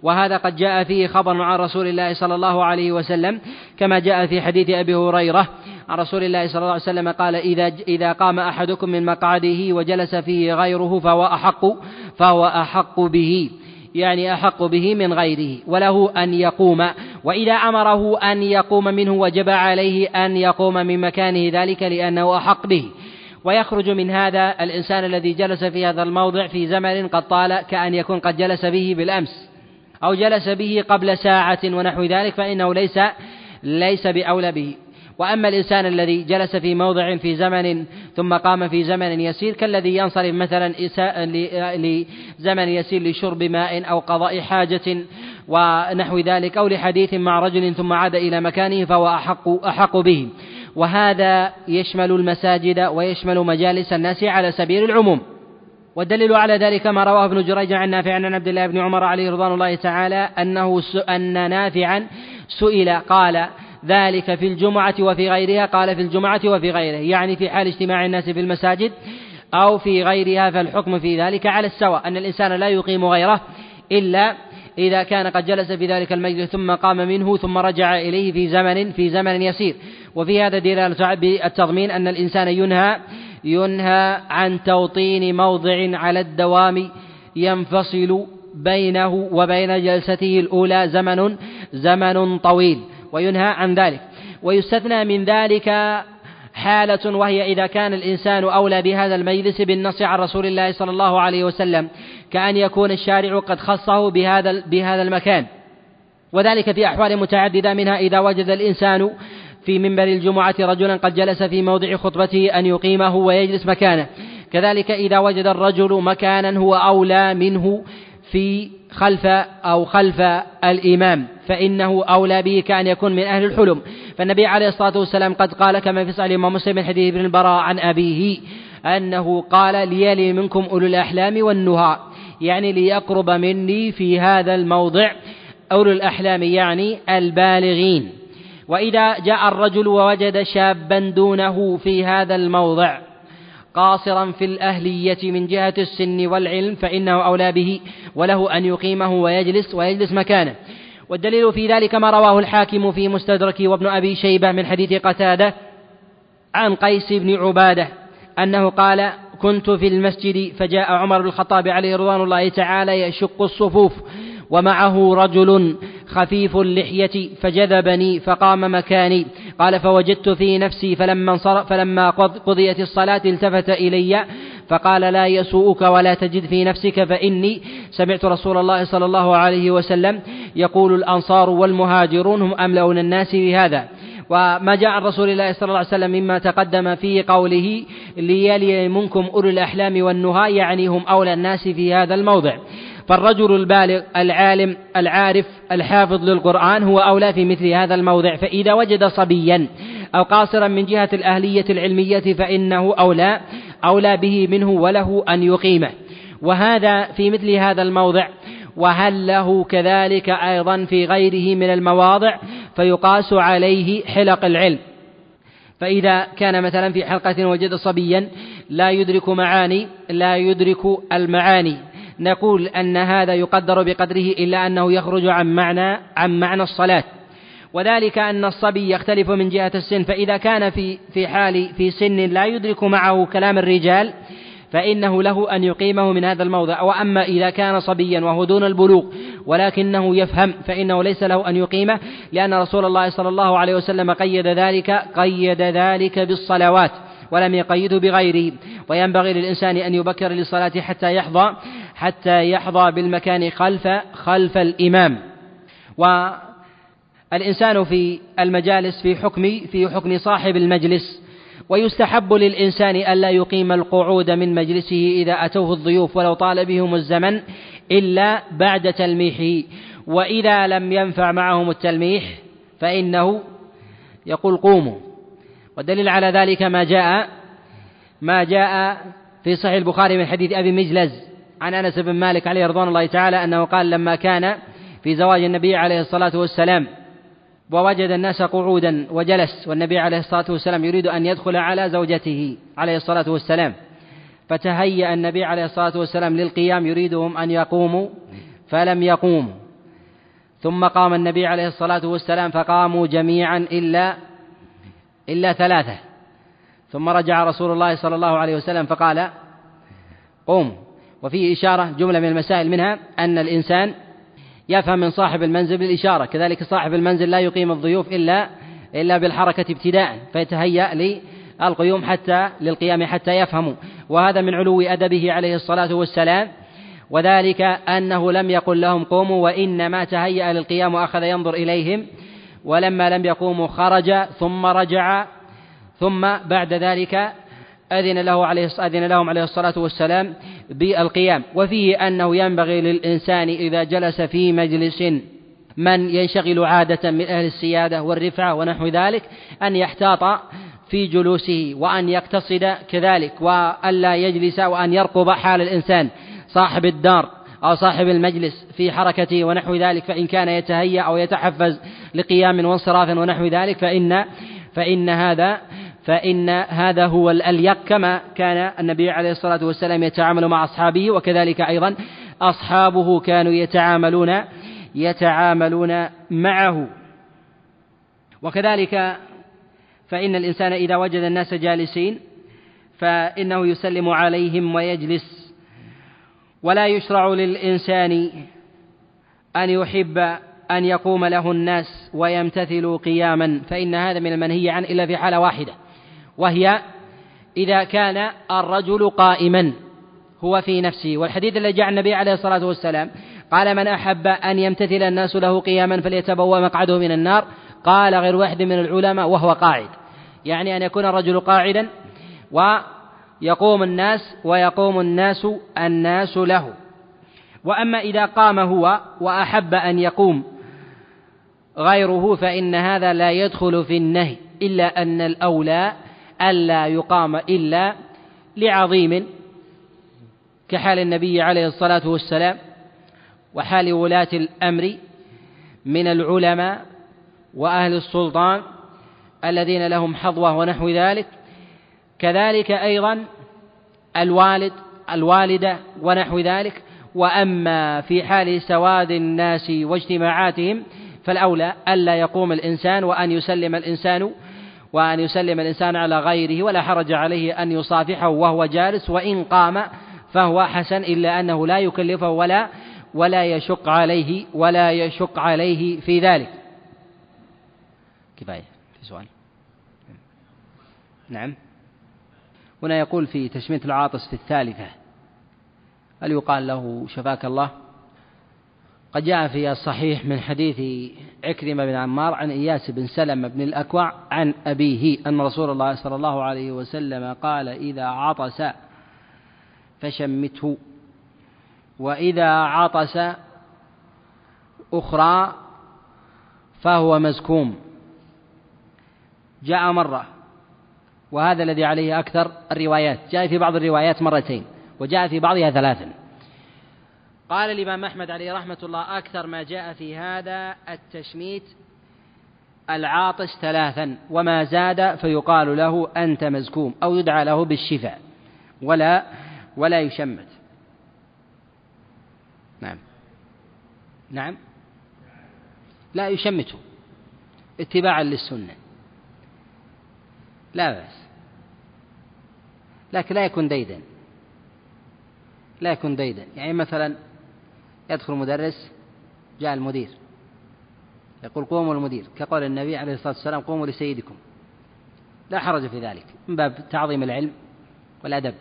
وهذا قد جاء فيه خبر عن رسول الله صلى الله عليه وسلم كما جاء في حديث أبي هريرة عن رسول الله صلى الله عليه وسلم قال إذا إذا قام أحدكم من مقعده وجلس فيه غيره فهو أحق فهو أحق به. يعني أحق به من غيره وله أن يقوم. وإذا أمره أن يقوم منه وجب عليه أن يقوم من مكانه ذلك لأنه أحق به. ويخرج من هذا الإنسان الذي جلس في هذا الموضع في زمن قد طال كأن يكون قد جلس به بالأمس أو جلس به قبل ساعة ونحو ذلك فإنه ليس ليس بأولى به. وأما الإنسان الذي جلس في موضع في زمن ثم قام في زمن يسير كالذي ينصرف مثلا لزمن يسير لشرب ماء أو قضاء حاجة ونحو ذلك أو لحديث مع رجل ثم عاد إلى مكانه فهو أحق أحق به. وهذا يشمل المساجد ويشمل مجالس الناس على سبيل العموم. والدليل على ذلك ما رواه ابن جريج عن نافع عن عبد الله بن عمر عليه رضوان الله تعالى أنه أن نافعا سئل قال ذلك في الجمعة وفي غيرها قال في الجمعة وفي غيره يعني في حال اجتماع الناس في المساجد أو في غيرها فالحكم في ذلك على السواء أن الإنسان لا يقيم غيره إلا إذا كان قد جلس في ذلك المجلس ثم قام منه ثم رجع إليه في زمن في زمن يسير. وفي هذا دلالة بالتضمين أن الإنسان ينهى ينهى عن توطين موضع على الدوام ينفصل بينه وبين جلسته الأولى زمن زمن طويل. وينهى عن ذلك. ويستثنى من ذلك حالة وهي إذا كان الإنسان أولى بهذا المجلس بالنص عن رسول الله صلى الله عليه وسلم كأن يكون الشارع قد خصه بهذا بهذا المكان. وذلك في أحوال متعددة منها إذا وجد الإنسان في منبر الجمعة رجلا قد جلس في موضع خطبته أن يقيمه ويجلس مكانه. كذلك إذا وجد الرجل مكانا هو أولى منه في خلف أو خلف الإمام فإنه أولى به كأن يكون من أهل الحلم. فالنبي عليه الصلاة والسلام قد قال كما في صحيح الإمام مسلم من حديث ابن البراء عن أبيه أنه قال ليلي منكم أولو الأحلام والنهى يعني ليقرب مني في هذا الموضع أولو الأحلام يعني البالغين. وإذا جاء الرجل ووجد شابا دونه في هذا الموضع قاصرا في الأهلية من جهة السن والعلم فإنه أولى به وله أن يقيمه ويجلس ويجلس مكانه. والدليل في ذلك ما رواه الحاكم في مستدرك وابن أبي شيبة من حديث قتادة عن قيس بن عبادة أنه قال كنت في المسجد فجاء عمر بن الخطاب عليه رضوان الله تعالى يشق الصفوف ومعه رجل خفيف اللحية فجذبني فقام مكاني. قال فوجدت في نفسي فلما انصرف فلما قضيت الصلاة التفت إلي فقال لا يسوءك ولا تجد في نفسك فإني سمعت رسول الله صلى الله عليه وسلم يقول الأنصار والمهاجرون هم أملؤون الناس بهذا. وما جاء عن رسول الله صلى الله عليه وسلم مما تقدم في قوله ليلي منكم أولو الأحلام والنهى يعني هم أولى الناس في هذا الموضع. فالرجل البالغ العالم العارف الحافظ للقرآن هو أولى في مثل هذا الموضع فإذا وجد صبيا أو قاصرا من جهة الأهلية العلمية فإنه أولى أولى به منه وله أن يقيمه. وهذا في مثل هذا الموضع. وهل له كذلك أيضا في غيره من المواضع؟ فيقاس عليه حلق العلم. فإذا كان مثلا في حلقة وجد صبيا لا يدرك معاني لا يدرك المعاني. نقول أن هذا يقدر بقدره إلا أنه يخرج عن معنى عن معنى الصلاة. وذلك أن الصبي يختلف من جهة السن فإذا كان في في حال في سن لا يدرك معه كلام الرجال فإنه له أن يقيمه من هذا الموضع. وأما إذا كان صبيا وهو دون البلوغ ولكنه يفهم فإنه ليس له أن يقيمه لأن رسول الله صلى الله عليه وسلم قيد ذلك قيد ذلك بالصلوات ولم يقيده بغيره. وينبغي للإنسان أن يبكر للصلاة حتى يحظى. حتى يحظى بالمكان خلف خلف الإمام. والإنسان في المجالس في حكم في حكم صاحب المجلس ويستحب للإنسان ألا يقيم القعود من مجلسه إذا أتوه الضيوف ولو طال بهم الزمن إلا بعد تلميحه وإذا لم ينفع معهم التلميح فإنه يقول قوموا. والدليل على ذلك ما جاء ما جاء في صحيح البخاري من حديث أبي مجلز عن أنس بن مالك عليه رضوان الله تعالى أنه قال لما كان في زواج النبي عليه الصلاة والسلام ووجد الناس قعودا وجلس والنبي عليه الصلاة والسلام يريد أن يدخل على زوجته عليه الصلاة والسلام فتهيأ النبي عليه الصلاة والسلام للقيام يريدهم أن يقوموا فلم يقوموا ثم قام النبي عليه الصلاة والسلام فقاموا جميعا إلا إلا ثلاثة. ثم رجع رسول الله صلى الله عليه وسلم فقال قوم وفيه إشارة جملة من المسائل منها أن الإنسان يفهم من صاحب المنزل بالإشارة كذلك صاحب المنزل لا يقيم الضيوف إلا إلا بالحركة ابتداء فيتهيأ للقيوم حتى للقيام حتى يفهموا. وهذا من علو أدبه عليه الصلاة والسلام. وذلك أنه لم يقل لهم قوموا وإنما تهيأ للقيام وأخذ ينظر إليهم. ولما لم يقوموا خرج ثم رجع ثم بعد ذلك أذن له عليه أذن لهم عليه الصلاة والسلام بالقيام. وفيه أنه ينبغي للإنسان إذا جلس في مجلس من ينشغل عادة من أهل السيادة والرفعة ونحو ذلك أن يحتاط في جلوسه وأن يقتصد كذلك وألا يجلس وأن يرقب حال الإنسان. صاحب الدار أو صاحب المجلس في حركته ونحو ذلك فإن كان يتهيأ أو يتحفز لقيام وانصراف ونحو ذلك فإن فإن هذا فإن هذا هو الأليق كما كان النبي عليه الصلاة والسلام يتعامل مع أصحابه وكذلك أيضا أصحابه كانوا يتعاملون يتعاملون معه. وكذلك فإن الإنسان إذا وجد الناس جالسين فإنه يسلم عليهم ويجلس. ولا يشرع للإنسان أن يحب أن يقوم له الناس ويمتثلوا قياما فإن هذا من المنهي عنه إلا في حالة واحدة. وهي إذا كان الرجل قائما هو في نفسه. والحديث الذي جاء النبي عليه الصلاة والسلام قال من أحب أن يمتثل الناس له قياما فليتبوأ مقعده من النار. قال غير واحد من العلماء وهو قاعد. يعني أن يكون الرجل قاعدا ويقوم الناس ويقوم الناس الناس له. وأما إذا قام هو وأحب أن يقوم غيره فإن هذا لا يدخل في النهي إلا أن الأولى ألا يقام إلا لعظيم كحال النبي عليه الصلاة والسلام وحال ولاة الأمر من العلماء وأهل السلطان الذين لهم حظوة ونحو ذلك. كذلك أيضا الوالد الوالدة ونحو ذلك. وأما في حال سواد الناس واجتماعاتهم فالأولى ألا يقوم الإنسان وأن يسلم الإنسان وأن يسلم الإنسان على غيره ولا حرج عليه أن يصافحه وهو جالس وإن قام فهو حسن إلا أنه لا يكلفه ولا ولا يشق عليه ولا يشق عليه في ذلك. كفاية في سؤال. نعم. هنا يقول في تشميت العاطس في الثالثة هل يقال له شفاك الله؟ قد جاء في الصحيح من حديث عكرمة بن عمار عن إياس بن سلمة بن الأكوع عن أبيه أن رسول الله صلى الله عليه وسلم قال إذا عطس فشمته وإذا عطس أخرى فهو مزكوم. جاء مرة وهذا الذي عليه أكثر الروايات جاء في بعض الروايات مرتين وجاء في بعضها ثلاثا. قال الإمام أحمد عليه رحمة الله أكثر ما جاء في هذا التشميت العاطس ثلاثا وما زاد فيقال له أنت مزكوم أو يدعى له بالشفاء ولا ولا يشمت. نعم. نعم. لا يشمته. اتباعا للسنة. لا بأس. لكن لا يكون ديدا. لا يكون ديدا. يعني مثلا يدخل مدرس جاء المدير. يقول قوموا المدير كقول النبي عليه الصلاة والسلام قوموا لسيدكم. لا حرج في ذلك من باب تعظيم العلم والأدب.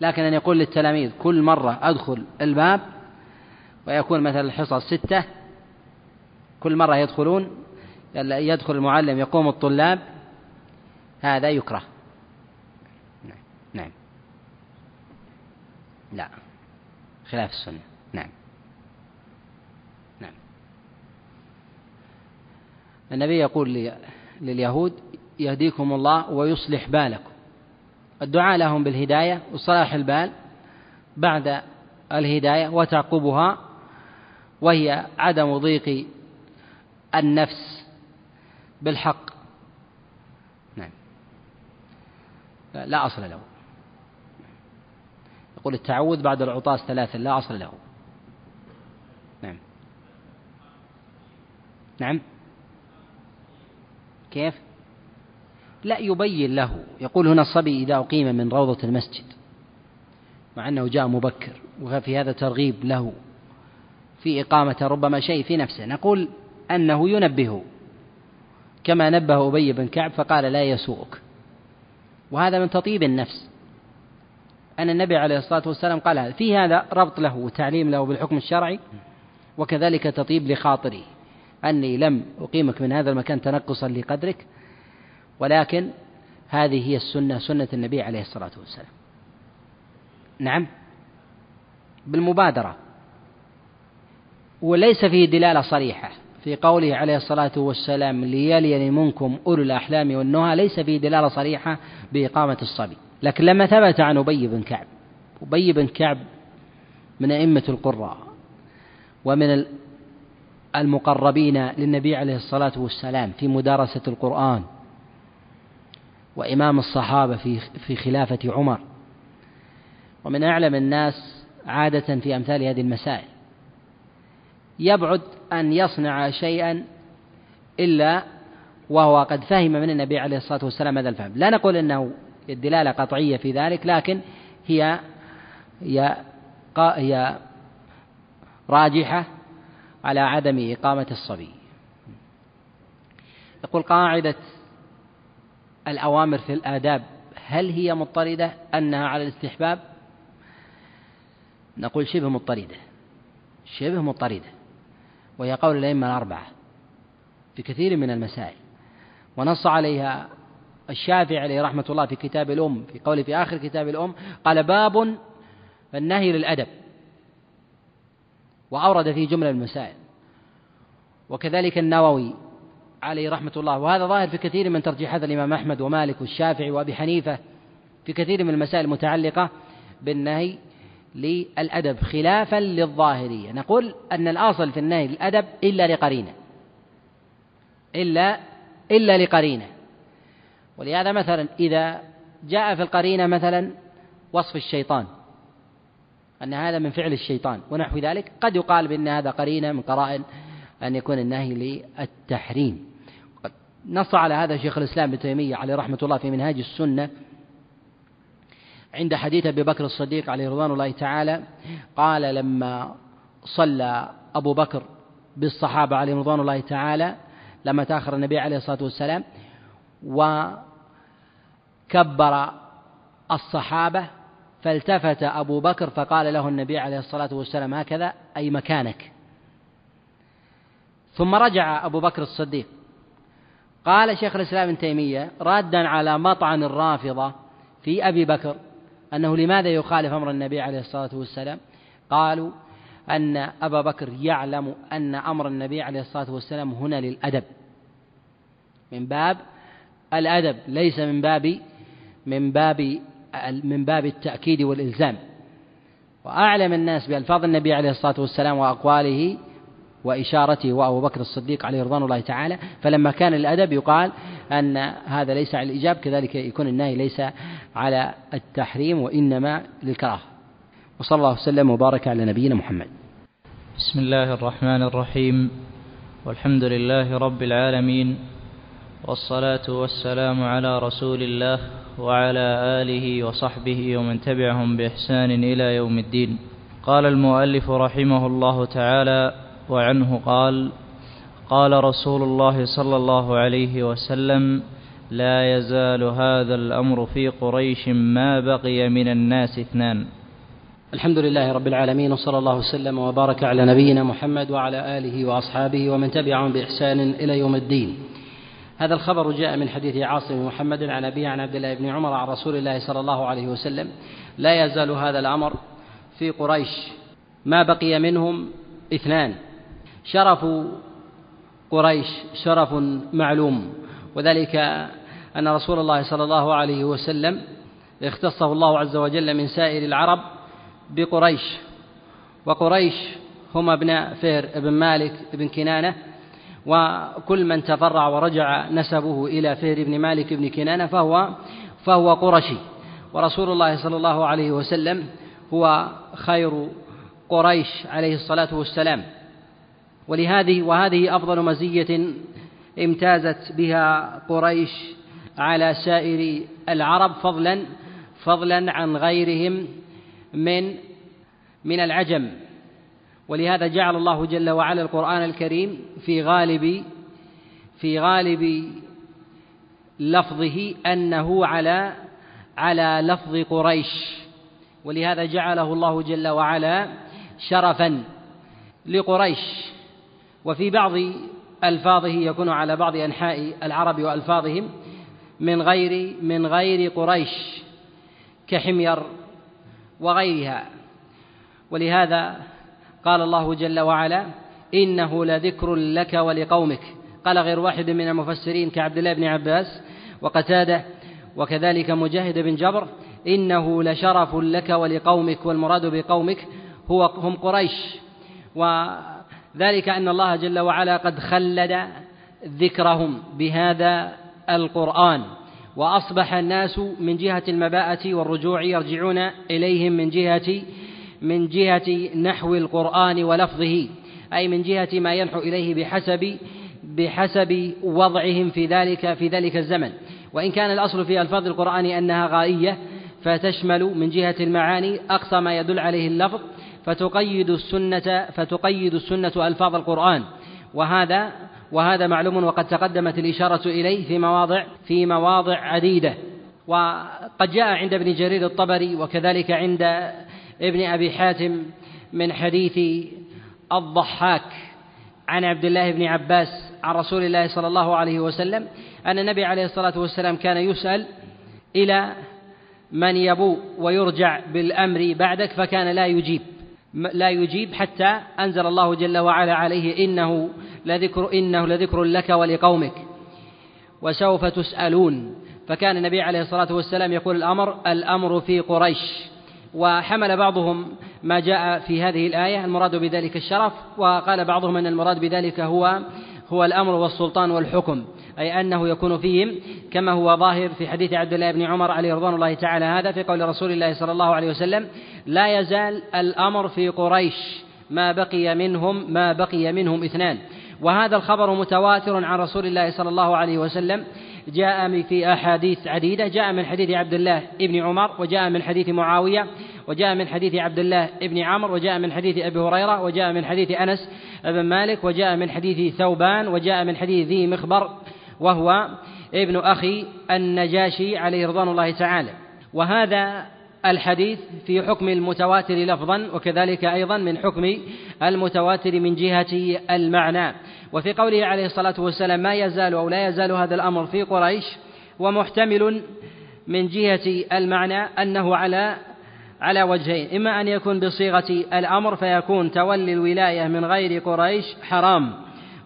لكن أن يقول للتلاميذ كل مرة أدخل الباب ويكون مثلا الحصص ستة كل مرة يدخلون يدخل المعلم يقوم الطلاب هذا يكره. نعم. نعم. لا. خلاف السنة. نعم. النبي يقول لليهود يهديكم الله ويصلح بالكم. الدعاء لهم بالهداية وصلاح البال بعد الهداية وتعقبها وهي عدم ضيق النفس بالحق. نعم. لا أصل له. يقول التعوذ بعد العطاس ثلاثا لا أصل له. نعم. نعم. كيف؟ لا يبين له. يقول هنا الصبي إذا أقيم من روضة المسجد مع أنه جاء مبكر وفي هذا ترغيب له في إقامة ربما شيء في نفسه. نقول أنه ينبهه كما نبه أبي بن كعب فقال لا يسوءك. وهذا من تطيب النفس. أن النبي عليه الصلاة والسلام قال هذا في هذا ربط له وتعليم له بالحكم الشرعي وكذلك تطيب لخاطره. أني لم أقيمك من هذا المكان تنقصا لقدرك ولكن هذه هي السنة سنة النبي عليه الصلاة والسلام. نعم؟ بالمبادرة. وليس فيه دلالة صريحة في قوله عليه الصلاة والسلام ليلي منكم أولو الأحلام والنهى. ليس فيه دلالة صريحة بإقامة الصبي. لكن لما ثبت عن أبي بن كعب أبي بن كعب من أئمة القراء ومن المقربين للنبي عليه الصلاة والسلام في مدارسة القرآن وإمام الصحابة في في خلافة عمر. ومن أعلم الناس عادة في أمثال هذه المسائل. يبعد أن يصنع شيئا إلا وهو قد فهم من النبي عليه الصلاة والسلام هذا الفهم. لا نقول أنه الدلالة قطعية في ذلك لكن هي هي هي راجحة على عدم إقامة الصبي. يقول قاعدة الأوامر في الآداب هل هي مضطردة؟ أنها على الاستحباب؟ نقول شبه مضطردة. شبه مضطردة. وهي قول الأئمة الأربعة في كثير من المسائل. ونص عليها الشافعي عليه رحمة الله في كتاب الأم في قوله في آخر كتاب الأم قال باب النهي للأدب. وأورد فيه جملة من المسائل. وكذلك النووي عليه رحمة الله وهذا ظاهر في كثير من ترجيحات الإمام أحمد ومالك والشافعي وأبي حنيفة في كثير من المسائل المتعلقة بالنهي للأدب خلافا للظاهرية. نقول أن الأصل في النهي للأدب إلا لقرينة. إلا إلا لقرينة. ولهذا مثلا إذا جاء في القرينة مثلا وصف الشيطان. أن هذا من فعل الشيطان ونحو ذلك. قد يقال بأن هذا قرينة من قرائن أن يكون النهي للتحريم. نص على هذا شيخ الإسلام ابن تيمية عليه رحمة الله في منهاج السنة عند حديث أبي بكر الصديق عليه رضوان الله تعالى. قال لما صلى أبو بكر بالصحابة عليهم رضوان الله تعالى لما تأخر النبي عليه الصلاة والسلام وكبر الصحابة فالتفت أبو بكر فقال له النبي عليه الصلاة والسلام هكذا أي مكانك. ثم رجع أبو بكر الصديق. قال شيخ الإسلام ابن تيمية رادا على مطعن الرافضة في أبي بكر أنه لماذا يخالف أمر النبي عليه الصلاة والسلام؟ قالوا أن أبا بكر يعلم أن أمر النبي عليه الصلاة والسلام هنا للأدب. من باب الأدب ليس من باب من باب من باب التأكيد والإلزام. وأعلم الناس بألفاظ النبي عليه الصلاة والسلام وأقواله وإشارته وأبو بكر الصديق عليه رضوان الله تعالى. فلما كان الأدب يقال أن هذا ليس على الإيجاب كذلك يكون النهي ليس على التحريم وإنما للكراهة. وصلى الله وسلم وبارك على نبينا محمد. بسم الله الرحمن الرحيم. والحمد لله رب العالمين. والصلاة والسلام على رسول الله. وعلى آله وصحبه ومن تبعهم بإحسان إلى يوم الدين. قال المؤلف رحمه الله تعالى وعنه قال قال رسول الله صلى الله عليه وسلم لا يزال هذا الأمر في قريش ما بقي من الناس اثنان. الحمد لله رب العالمين وصلى الله وسلم وبارك على نبينا محمد وعلى آله وأصحابه ومن تبعهم بإحسان إلى يوم الدين. هذا الخبر جاء من حديث عاصم محمد عن أبيه عن عبد الله بن عمر عن رسول الله صلى الله عليه وسلم. لا يزال هذا الأمر في قريش. ما بقي منهم اثنان. شرف قريش شرف معلوم. وذلك أن رسول الله صلى الله عليه وسلم اختصه الله عز وجل من سائر العرب بقريش. وقريش هم أبناء فهر بن مالك بن كنانة وكل من تفرع ورجع نسبه إلى فهر بن مالك بن كنانة فهو فهو قرشي. ورسول الله صلى الله عليه وسلم هو خير قريش عليه الصلاة والسلام. ولهذه وهذه أفضل مزية امتازت بها قريش على سائر العرب فضلا فضلا عن غيرهم من من العجم. ولهذا جعل الله جل وعلا القرآن الكريم في غالب في غالب لفظه أنه على على لفظ قريش. ولهذا جعله الله جل وعلا شرفا لقريش. وفي بعض ألفاظه يكون على بعض أنحاء العرب وألفاظهم من غير من غير قريش كحمير وغيرها. ولهذا قال الله جل وعلا إنه لذكر لك ولقومك. قال غير واحد من المفسرين كعبد الله بن عباس وقتاده وكذلك مجاهد بن جبر إنه لشرف لك ولقومك والمراد بقومك هو هم قريش. وذلك أن الله جل وعلا قد خلد ذكرهم بهذا القرآن وأصبح الناس من جهة المباءة والرجوع يرجعون إليهم من جهة من جهة نحو القرآن ولفظه أي من جهة ما ينحو إليه بحسب بحسب وضعهم في ذلك في ذلك الزمن. وإن كان الأصل في ألفاظ القرآن أنها غائية فتشمل من جهة المعاني أقصى ما يدل عليه اللفظ فتقيد السنة فتقيد السنة ألفاظ القرآن. وهذا وهذا معلوم وقد تقدمت الإشارة إليه في مواضع في مواضع عديدة. وقد جاء عند ابن جرير الطبري وكذلك عند ابن أبي حاتم من حديث الضحاك عن عبد الله بن عباس عن رسول الله صلى الله عليه وسلم أن النبي عليه الصلاة والسلام كان يسأل إلى من يبو ويرجع بالأمر بعدك فكان لا يجيب لا يجيب حتى أنزل الله جل وعلا عليه إنه لذكر إنه لذكر لك ولقومك. وسوف تسألون. فكان النبي عليه الصلاة والسلام يقول الأمر الأمر في قريش. وحمل بعضهم ما جاء في هذه الآية المراد بذلك الشرف وقال بعضهم أن المراد بذلك هو هو الأمر والسلطان والحكم أي أنه يكون فيهم كما هو ظاهر في حديث عبد الله بن عمر عليه رضوان الله تعالى هذا في قول رسول الله صلى الله عليه وسلم لا يزال الأمر في قريش ما بقي منهم ما بقي منهم اثنان وهذا الخبر متواتر عن رسول الله صلى الله عليه وسلم جاء في أحاديث عديدة جاء من حديث عبد الله بن عمر وجاء من حديث معاوية وجاء من حديث عبد الله بن عمرو وجاء من حديث أبي هريرة وجاء من حديث أنس بن مالك وجاء من حديث ثوبان وجاء من حديث ذي مخبر وهو ابن أخي النجاشي عليه رضوان الله تعالى. وهذا الحديث في حكم المتواتر لفظا وكذلك أيضا من حكم المتواتر من جهة المعنى. وفي قوله عليه الصلاة والسلام ما يزال أو لا يزال هذا الأمر في قريش ومحتمل من جهة المعنى أنه على على وجهين إما أن يكون بصيغة الأمر فيكون تولي الولاية من غير قريش حرام.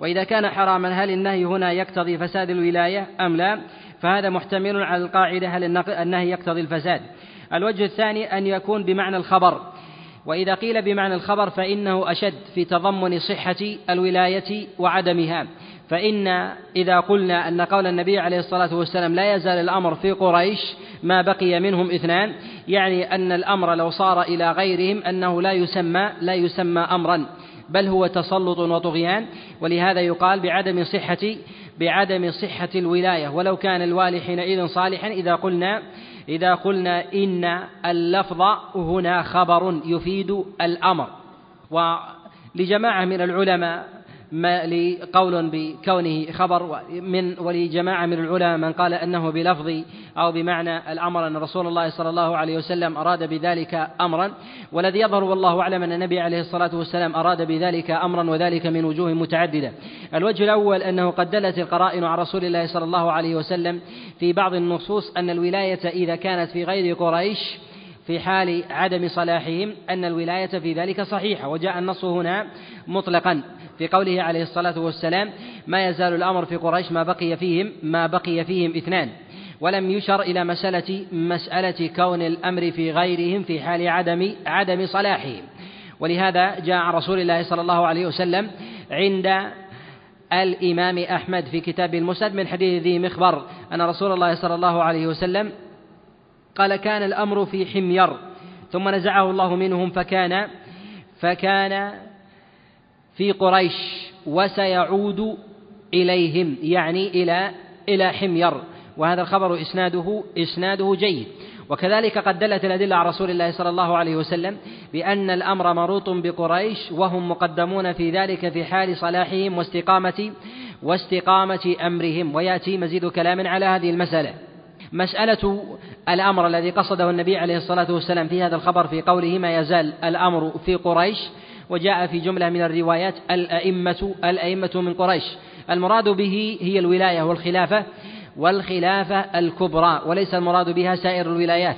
وإذا كان حراما هل النهي هنا يقتضي فساد الولاية أم لا؟ فهذا محتمل على القاعدة هل النهي يقتضي الفساد. الوجه الثاني أن يكون بمعنى الخبر. وإذا قيل بمعنى الخبر فإنه أشد في تضمن صحة الولاية وعدمها. فإن إذا قلنا أن قول النبي عليه الصلاة والسلام لا يزال الأمر في قريش ما بقي منهم اثنان يعني أن الأمر لو صار إلى غيرهم أنه لا يسمى لا يسمى أمرا بل هو تسلط وطغيان. ولهذا يقال بعدم صحة بعدم صحة الولاية. ولو كان الوالي حينئذ صالحا إذا قلنا إذا قلنا إن اللفظ هنا خبر يفيد الأمر. ولجماعة من العلماء ما لقول بكونه خبر من ولجماعة من العلماء من قال أنه بلفظ أو بمعنى الأمر أن رسول الله صلى الله عليه وسلم أراد بذلك أمرا. والذي يظهر والله أعلم أن النبي عليه الصلاة والسلام أراد بذلك أمرا وذلك من وجوه متعددة. الوجه الأول أنه قد دلت القرائن عن رسول الله صلى الله عليه وسلم في بعض النصوص أن الولاية إذا كانت في غير قريش في حال عدم صلاحهم أن الولاية في ذلك صحيحة. وجاء النص هنا مطلقا. في قوله عليه الصلاة والسلام ما يزال الأمر في قريش ما بقي فيهم ما بقي فيهم اثنان ولم يشر إلى مسألة مسألة كون الأمر في غيرهم في حال عدم عدم صلاحهم. ولهذا جاء عن رسول الله صلى الله عليه وسلم عند الإمام أحمد في كتاب المسند من حديث ذي مخبر أن رسول الله صلى الله عليه وسلم قال كان الأمر في حمير ثم نزعه الله منهم فكان فكان في قريش وسيعود إليهم يعني إلى إلى حمير. وهذا الخبر إسناده إسناده جيد. وكذلك قد دلت الأدلة على رسول الله صلى الله عليه وسلم بأن الأمر مروط بقريش وهم مقدمون في ذلك في حال صلاحهم واستقامة واستقامة أمرهم. ويأتي مزيد كلام على هذه المسألة. مسألة الأمر الذي قصده النبي عليه الصلاة والسلام في هذا الخبر في قوله ما يزال الأمر في قريش وجاء في جملة من الروايات الأئمة الأئمة من قريش. المراد به هي الولاية والخلافة والخلافة الكبرى وليس المراد بها سائر الولايات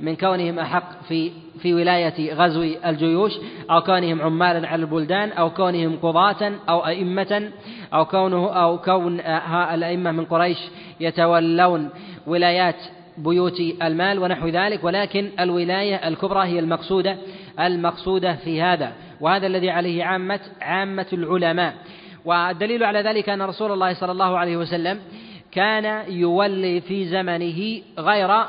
من كونهم أحق في في ولاية غزو الجيوش أو كونهم عمالا على البلدان أو كونهم قضاة أو أئمة أو كونه أو كون الأئمة من قريش يتولون ولايات بيوت المال ونحو ذلك ولكن الولاية الكبرى هي المقصودة المقصودة في هذا. وهذا الذي عليه عامة عامة العلماء. والدليل على ذلك أن رسول الله صلى الله عليه وسلم كان يولي في زمنه غير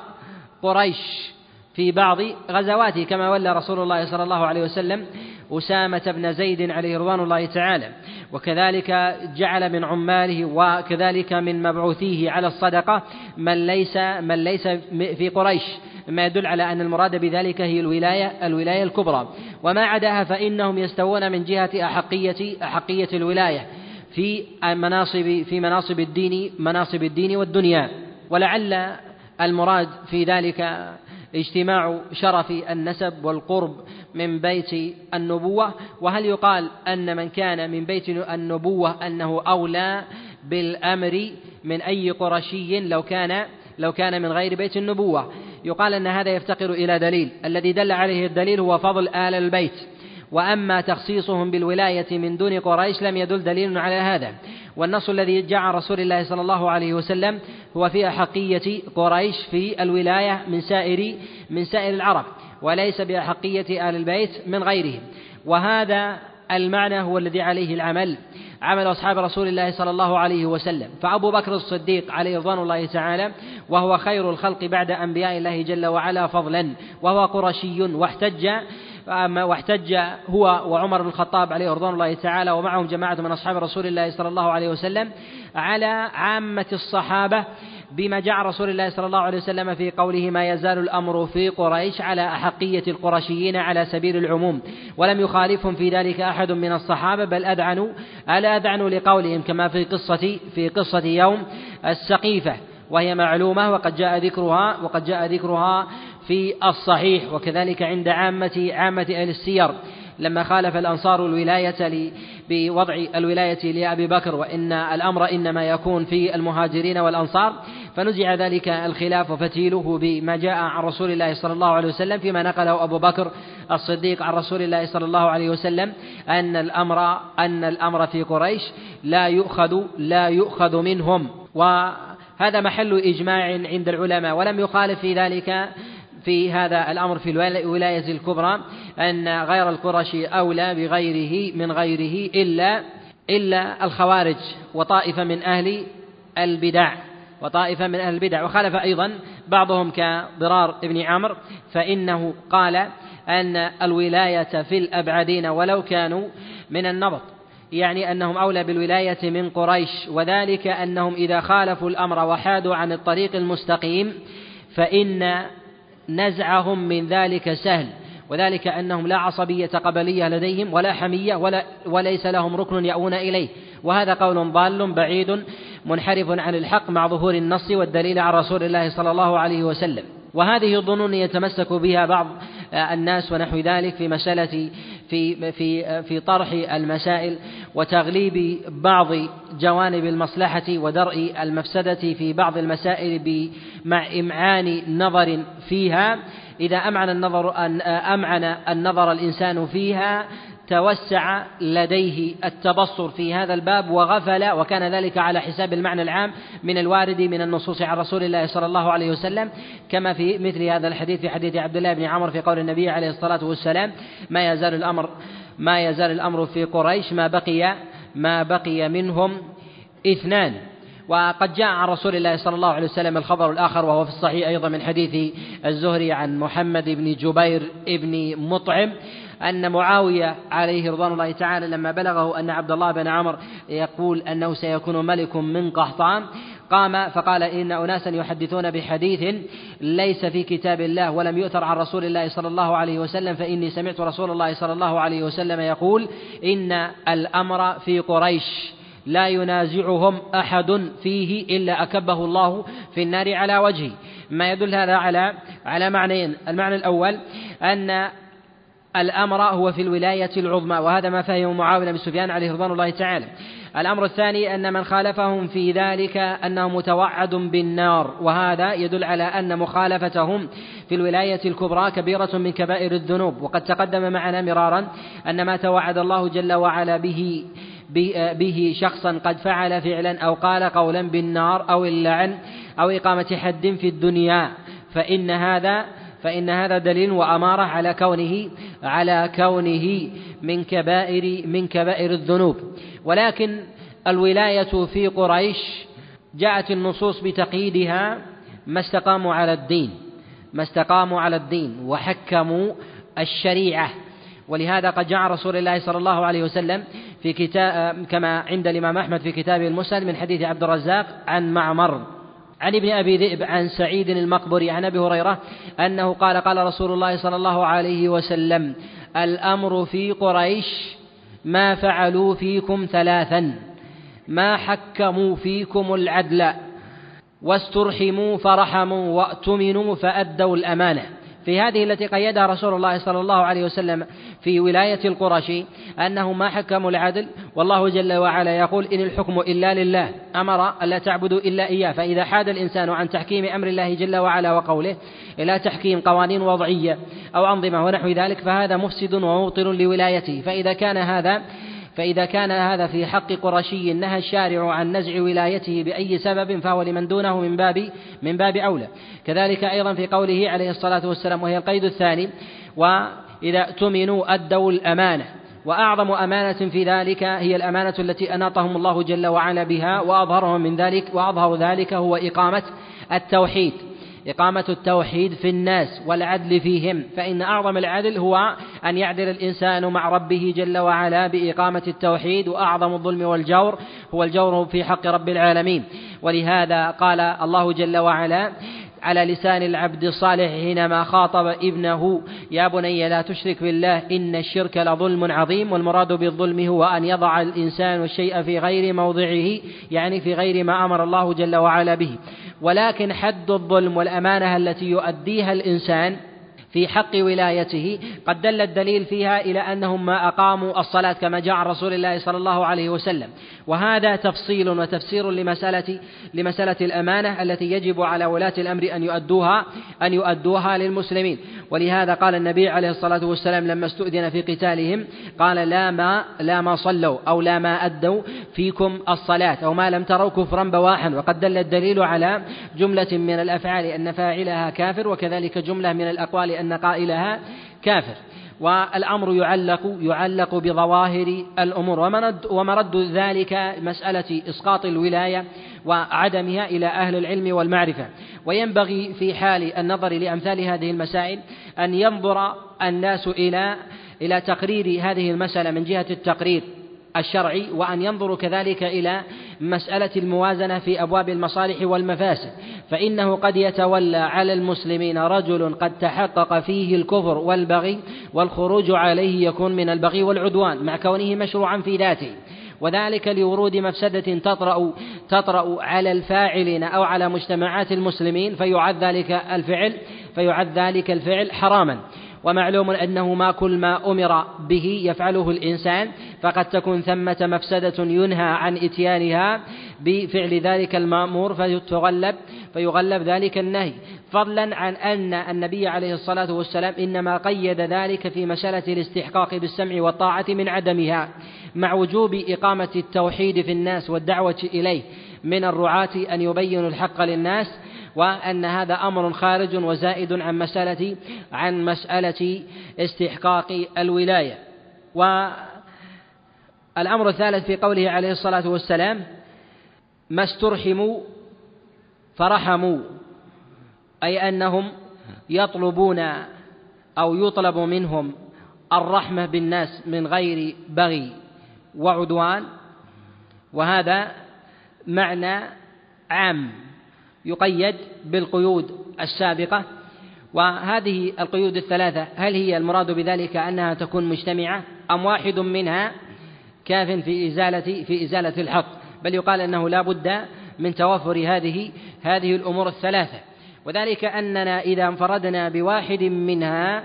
قريش في بعض غزواته كما ولى رسول الله صلى الله عليه وسلم أسامة بن زيد عليه رضوان الله تعالى. وكذلك جعل من عماله وكذلك من مبعوثيه على الصدقة من ليس من ليس في قريش. مما يدل على أن المراد بذلك هي الولاية الولاية الكبرى. وما عداها فإنهم يستوون من جهة أحقية أحقية الولاية في مناصب في مناصب الدين مناصب الدين والدنيا. ولعل المراد في ذلك اجتماع شرف النسب والقرب من بيت النبوة. وهل يقال أن من كان من بيت النبوة أنه أولى بالأمر من أي قرشي لو كان لو كان من غير بيت النبوة؟ يقال أن هذا يفتقر إلى دليل. الذي دل عليه الدليل هو فضل آل البيت. وأما تخصيصهم بالولاية من دون قريش لم يدل دليل على هذا. والنص الذي جاء عن رسول الله صلى الله عليه وسلم هو في أحقية قريش في الولاية من سائر من سائر العرب وليس بأحقية آل البيت من غيرهم. وهذا المعنى هو الذي عليه العمل. عمل أصحاب رسول الله صلى الله عليه وسلم. فأبو بكر الصديق عليه رضوان الله تعالى وهو خير الخلق بعد أنبياء الله جل وعلا فضلا. وهو قرشي واحتج واحتج هو وعمر بن الخطاب عليه رضوان الله تعالى ومعهم جماعة من أصحاب رسول الله صلى الله عليه وسلم على عامة الصحابة. بما جاء رسول الله صلى الله عليه وسلم في قوله ما يزال الأمر في قريش على أحقية القرشيين على سبيل العموم. ولم يخالفهم في ذلك أحد من الصحابة بل أذعنوا ألا أذعنوا لقولهم كما في قصة في قصة يوم السقيفة وهي معلومة وقد جاء ذكرها وقد جاء ذكرها في الصحيح وكذلك عند عامة عامة أهل السير. لما خالف الأنصار الولاية بوضع الولاية لأبي بكر وإن الأمر إنما يكون في المهاجرين والأنصار فنزع ذلك الخلاف وفتيله بما جاء عن رسول الله صلى الله عليه وسلم فيما نقله أبو بكر الصديق عن رسول الله صلى الله عليه وسلم أن الأمر أن الأمر في قريش لا يؤخذ لا يؤخذ منهم. وهذا محل إجماع عند العلماء. ولم يخالف في ذلك في هذا الأمر في الولاية الكبرى أن غير القرشي أولى بغيره من غيره إلا إلا الخوارج وطائفة من أهل البدع. وطائفة من أهل البدع. وخالف أيضا بعضهم كضرار بن عمرو فإنه قال أن الولاية في الأبعدين ولو كانوا من النبط. يعني أنهم أولى بالولاية من قريش وذلك أنهم إذا خالفوا الأمر وحادوا عن الطريق المستقيم فإن نزعهم من ذلك سهل. وذلك أنهم لا عصبية قبلية لديهم ولا حمية ولا وليس لهم ركن يأوون إليه. وهذا قول ضال بعيد منحرف عن الحق مع ظهور النص والدليل عن رسول الله صلى الله عليه وسلم. وهذه الظنون يتمسك بها بعض الناس ونحو ذلك في مسألة في في في طرح المسائل وتغليب بعض جوانب المصلحة ودرء المفسدة في بعض المسائل مع إمعان نظر فيها. إذا أمعن النظر أن أمعن النظر الإنسان فيها توسع لديه التبصر في هذا الباب وغفل وكان ذلك على حساب المعنى العام من الوارد من النصوص عن رسول الله صلى الله عليه وسلم كما في مثل هذا الحديث في حديث عبد الله بن عمر في قول النبي عليه الصلاة والسلام ما يزال الأمر ما يزال الأمر في قريش ما بقي ما بقي منهم اثنان. وقد جاء عن رسول الله صلى الله عليه وسلم الخبر الآخر وهو في الصحيح أيضا من حديث الزهري عن محمد بن جبير بن مطعم أن معاوية عليه رضوان الله تعالى لما بلغه أن عبد الله بن عمر يقول أنه سيكون ملك من قحطان قام فقال إن أناسا يحدثون بحديث ليس في كتاب الله ولم يؤثر عن رسول الله صلى الله عليه وسلم فإني سمعت رسول الله صلى الله عليه وسلم يقول إن الأمر في قريش لا ينازعهم أحد فيه إلا أكبه الله في النار على وجهه. ما يدل هذا على على معنيين. المعنى الأول أن الأمر هو في الولاية العظمى وهذا ما فهم معاوية بن سفيان عليه رضوان الله تعالى. الأمر الثاني أن من خالفهم في ذلك أنه متوعد بالنار وهذا يدل على أن مخالفتهم في الولاية الكبرى كبيرة من كبائر الذنوب. وقد تقدم معنا مرارا أن ما توعد الله جل وعلا به به شخصا قد فعل فعلا أو قال قولا بالنار أو اللعن أو إقامة حد في الدنيا فإن هذا فإن هذا دليل وأمارة على كونه على كونه من كبائر من كبائر الذنوب. ولكن الولاية في قريش جاءت النصوص بتقييدها ما استقاموا على الدين ما استقاموا على الدين وحكموا الشريعة. ولهذا قد جاء رسول الله صلى الله عليه وسلم في كتاب كما عند الإمام أحمد في كتابه المسند من حديث عبد الرزاق عن معمر. عن ابن أبي ذئب عن سعيد المقبري عن أبي هريرة أنه قال قال رسول الله صلى الله عليه وسلم الأمر في قريش ما فعلوا فيكم ثلاثا ما حكموا فيكم العدل واسترحموا فرحموا وأتمنوا فأدوا الأمانة. في هذه التي قيدها رسول الله صلى الله عليه وسلم في ولاية القرشي أنه ما حكموا العدل. والله جل وعلا يقول إن الحكم إلا لله. أمر ألا تعبدوا إلا إياه. فإذا حاد الإنسان عن تحكيم أمر الله جل وعلا وقوله إلى تحكيم قوانين وضعية أو أنظمة ونحو ذلك فهذا مفسد ومبطل لولايته. فإذا كان هذا فإذا كان هذا في حق قرشي نهى الشارع عن نزع ولايته بأي سبب فهو لمن دونه من باب من باب أولى. كذلك أيضا في قوله عليه الصلاة والسلام وهي القيد الثاني وإذا اؤتمنوا أدوا الأمانة. وأعظم أمانة في ذلك هي الأمانة التي أناطهم الله جل وعلا بها وأظهرهم من ذلك وأظهر ذلك هو إقامة التوحيد. إقامة التوحيد في الناس والعدل فيهم فإن أعظم العدل هو أن يعدل الإنسان مع ربه جل وعلا بإقامة التوحيد وأعظم الظلم والجور هو الجور في حق رب العالمين. ولهذا قال الله جل وعلا على لسان العبد الصالح حينما خاطب ابنه يا بني لا تشرك بالله إن الشرك لظلم عظيم والمراد بالظلم هو أن يضع الإنسان الشيء في غير موضعه يعني في غير ما أمر الله جل وعلا به. ولكن حد الظلم والأمانة التي يؤديها الإنسان في حق ولايته. قد دل الدليل فيها إلى أنهم ما أقاموا الصلاة كما جاء عن رسول الله صلى الله عليه وسلم. وهذا تفصيل وتفسير لمسألة لمسألة الأمانة التي يجب على ولاة الأمر أن يؤدوها أن يؤدوها للمسلمين. ولهذا قال النبي عليه الصلاة والسلام لما استؤذن في قتالهم قال لا ما لا ما صلوا أو لا ما أدوا فيكم الصلاة أو ما لم تروا كفرا بواحا. وقد دل الدليل على جملة من الأفعال أن فاعلها كافر وكذلك جملة من الأقوال أن قائلها كافر. والأمر يعلق يعلق بظواهر الأمور. ومرد, ومرد ذلك مسألة إسقاط الولاية وعدمها إلى أهل العلم والمعرفة. وينبغي في حال النظر لأمثال هذه المسائل أن ينظر الناس إلى إلى تقرير هذه المسألة من جهة التقرير الشرعي وأن ينظروا كذلك إلى مسألة الموازنة في أبواب المصالح والمفاسد فإنه قد يتولى على المسلمين رجل قد تحقق فيه الكفر والبغي والخروج عليه يكون من البغي والعدوان مع كونه مشروعا في ذاته. وذلك لورود مفسدة تطرأ تطرأ على الفاعلين أو على مجتمعات المسلمين فيعد ذلك الفعل فيعد ذلك الفعل حراما. ومعلوم أنه ما كل ما أمر به يفعله الإنسان فقد تكون ثمة مفسدة ينهى عن إتيانها بفعل ذلك المأمور فتغلب فيغلب ذلك النهي. فضلا عن أن النبي عليه الصلاة والسلام إنما قيد ذلك في مسألة الاستحقاق بالسمع والطاعة من عدمها مع وجوب إقامة التوحيد في الناس والدعوة إليه من الرعاة أن يبينوا الحق للناس وأن هذا أمر خارج وزائد عن مسألة عن مسألة استحقاق الولاية. والأمر الثالث في قوله عليه الصلاة والسلام ما استرحموا فرحموا. أي أنهم يطلبون أو يطلب منهم الرحمة بالناس من غير بغي وعدوان. وهذا معنى عام يقيد بالقيود السابقة. وهذه القيود الثلاثة هل هي المراد بذلك أنها تكون مجتمعة أم واحد منها كاف في إزالة في إزالة الحق. بل يقال أنه لا بد من توفر هذه هذه الأمور الثلاثة. وذلك أننا إذا انفردنا بواحد منها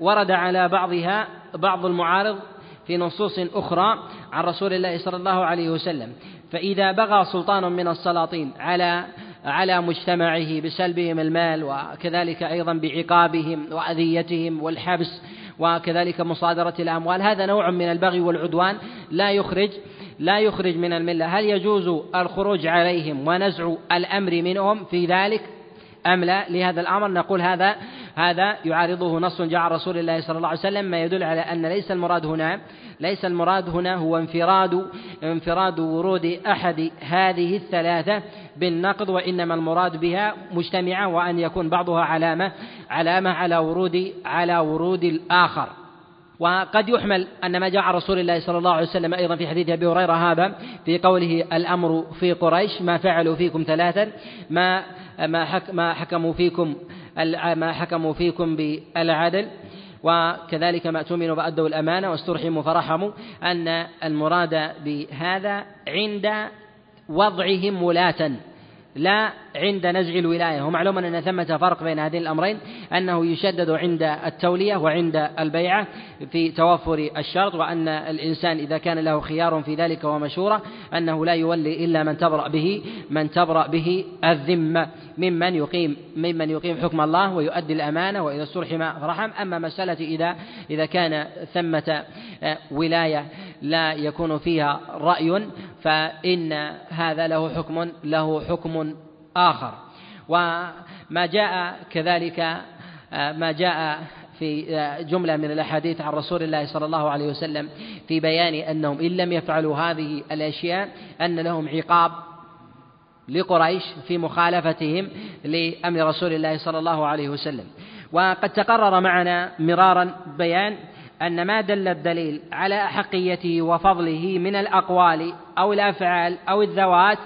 ورد على بعضها بعض المعارض في نصوص أخرى عن رسول الله صلى الله عليه وسلم. فإذا بغى سلطان من السلاطين على على مجتمعه بسلبهم المال وكذلك أيضا بعقابهم وأذيتهم والحبس وكذلك مصادرة الأموال. هذا نوع من البغي والعدوان لا يخرج لا يخرج من الملة. هل يجوز الخروج عليهم ونزع الأمر منهم في ذلك؟ أم لا لهذا الأمر؟ نقول هذا هذا يعارضه نص جاء عن رسول الله صلى الله عليه وسلم ما يدل على أن ليس المراد هنا ليس المراد هنا هو انفراد انفراد ورود أحد هذه الثلاثة بالنقض وإنما المراد بها مجتمعة وأن يكون بعضها علامة علامة على ورود على ورود الآخر. وقد يحمل أن ما جاء عن رسول الله صلى الله عليه وسلم أيضا في حديث أبي هريرة هذا في قوله الأمر في قريش ما فعلوا فيكم ثلاثا ما ما ما حكموا فيكم ما حكموا فيكم بالعدل. وكذلك ما اؤتمنوا فأدوا الأمانة واسترحموا فرحموا. أن المراد بهذا عند وضعهم ولاة. لا عند نزع الولاية. ومعلوم أن ثمة فرق بين هذين الأمرين أنه يشدد عند التولية وعند البيعة في توفر الشرط وأن الإنسان إذا كان له خيار في ذلك ومشورة أنه لا يولي إلا من تبرأ به من تبرأ به الذمة. ممن يقيم ممن يقيم حكم الله ويؤدي الأمانة وإذا استرحم فرحم أما مسألة إذا إذا كان ثمة ولاية لا يكون فيها رأي فإن هذا له حكم له حكم آخر. وما جاء كذلك ما جاء في جملة من الأحاديث عن رسول الله صلى الله عليه وسلم في بيان أنهم إن لم يفعلوا هذه الأشياء أن لهم عقاب لقريش في مخالفتهم لأمر رسول الله صلى الله عليه وسلم. وقد تقرر معنا مرارا بيان أن ما دل الدليل على أحقيته وفضله من الأقوال أو الأفعال أو الذوات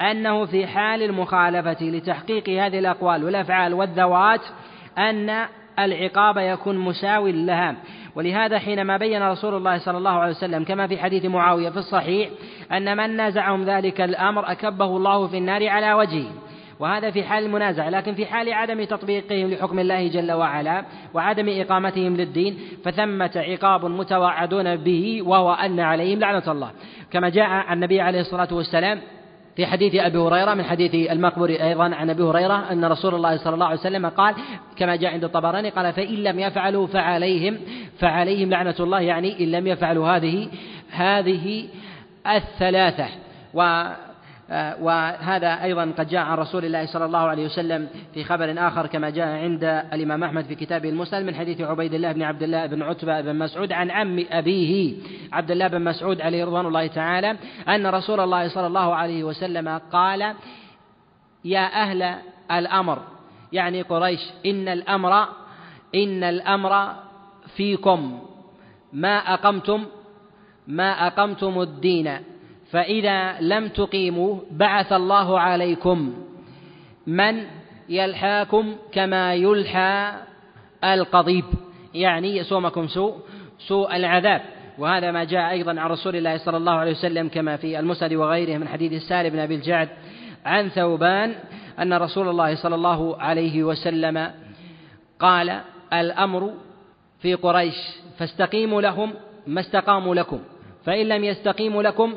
أنه في حال المخالفة لتحقيق هذه الأقوال والأفعال والذوات أن العقاب يكون مساوي لها. ولهذا حينما بين رسول الله صلى الله عليه وسلم كما في حديث معاوية في الصحيح أن من نازعهم ذلك الأمر أكبه الله في النار على وجهه. وهذا في حال المنازعة لكن في حال عدم تطبيقهم لحكم الله جل وعلا وعدم إقامتهم للدين فثمة عقاب متوعدون به وهو أن عليهم لعنة الله. كما جاء عن النبي عليه الصلاة والسلام في حديث أبي هريرة من حديث المقبور أيضا عن أبي هريرة أن رسول الله صلى الله عليه وسلم قال كما جاء عند الطبراني قال فإن لم يفعلوا فعليهم فعليهم لعنة الله يعني إن لم يفعلوا هذه هذه الثلاثة. و وهذا أيضا قد جاء عن رسول الله صلى الله عليه وسلم في خبر آخر كما جاء عند الإمام أحمد في كتابه المسلم من حديث عبيد الله بن عبد الله بن عتبة بن مسعود عن عم أبيه عبد الله بن مسعود عليه رضوان الله تعالى أن رسول الله صلى الله عليه وسلم قال يا أهل الأمر يعني قريش إن الأمر إن الأمر فيكم ما أقمتم ما أقمتم الدين. فإذا لم تقيموا بعث الله عليكم من يلحاكم كما يلحى القضيب يعني يسومكم سوء سوء العذاب. وهذا ما جاء أيضا عن رسول الله صلى الله عليه وسلم كما في المسند وغيره من حديث السالم بن أبي الجعد عن ثوبان أن رسول الله صلى الله عليه وسلم قال الأمر في قريش فاستقيموا لهم ما استقاموا لكم فإن لم يستقيموا لكم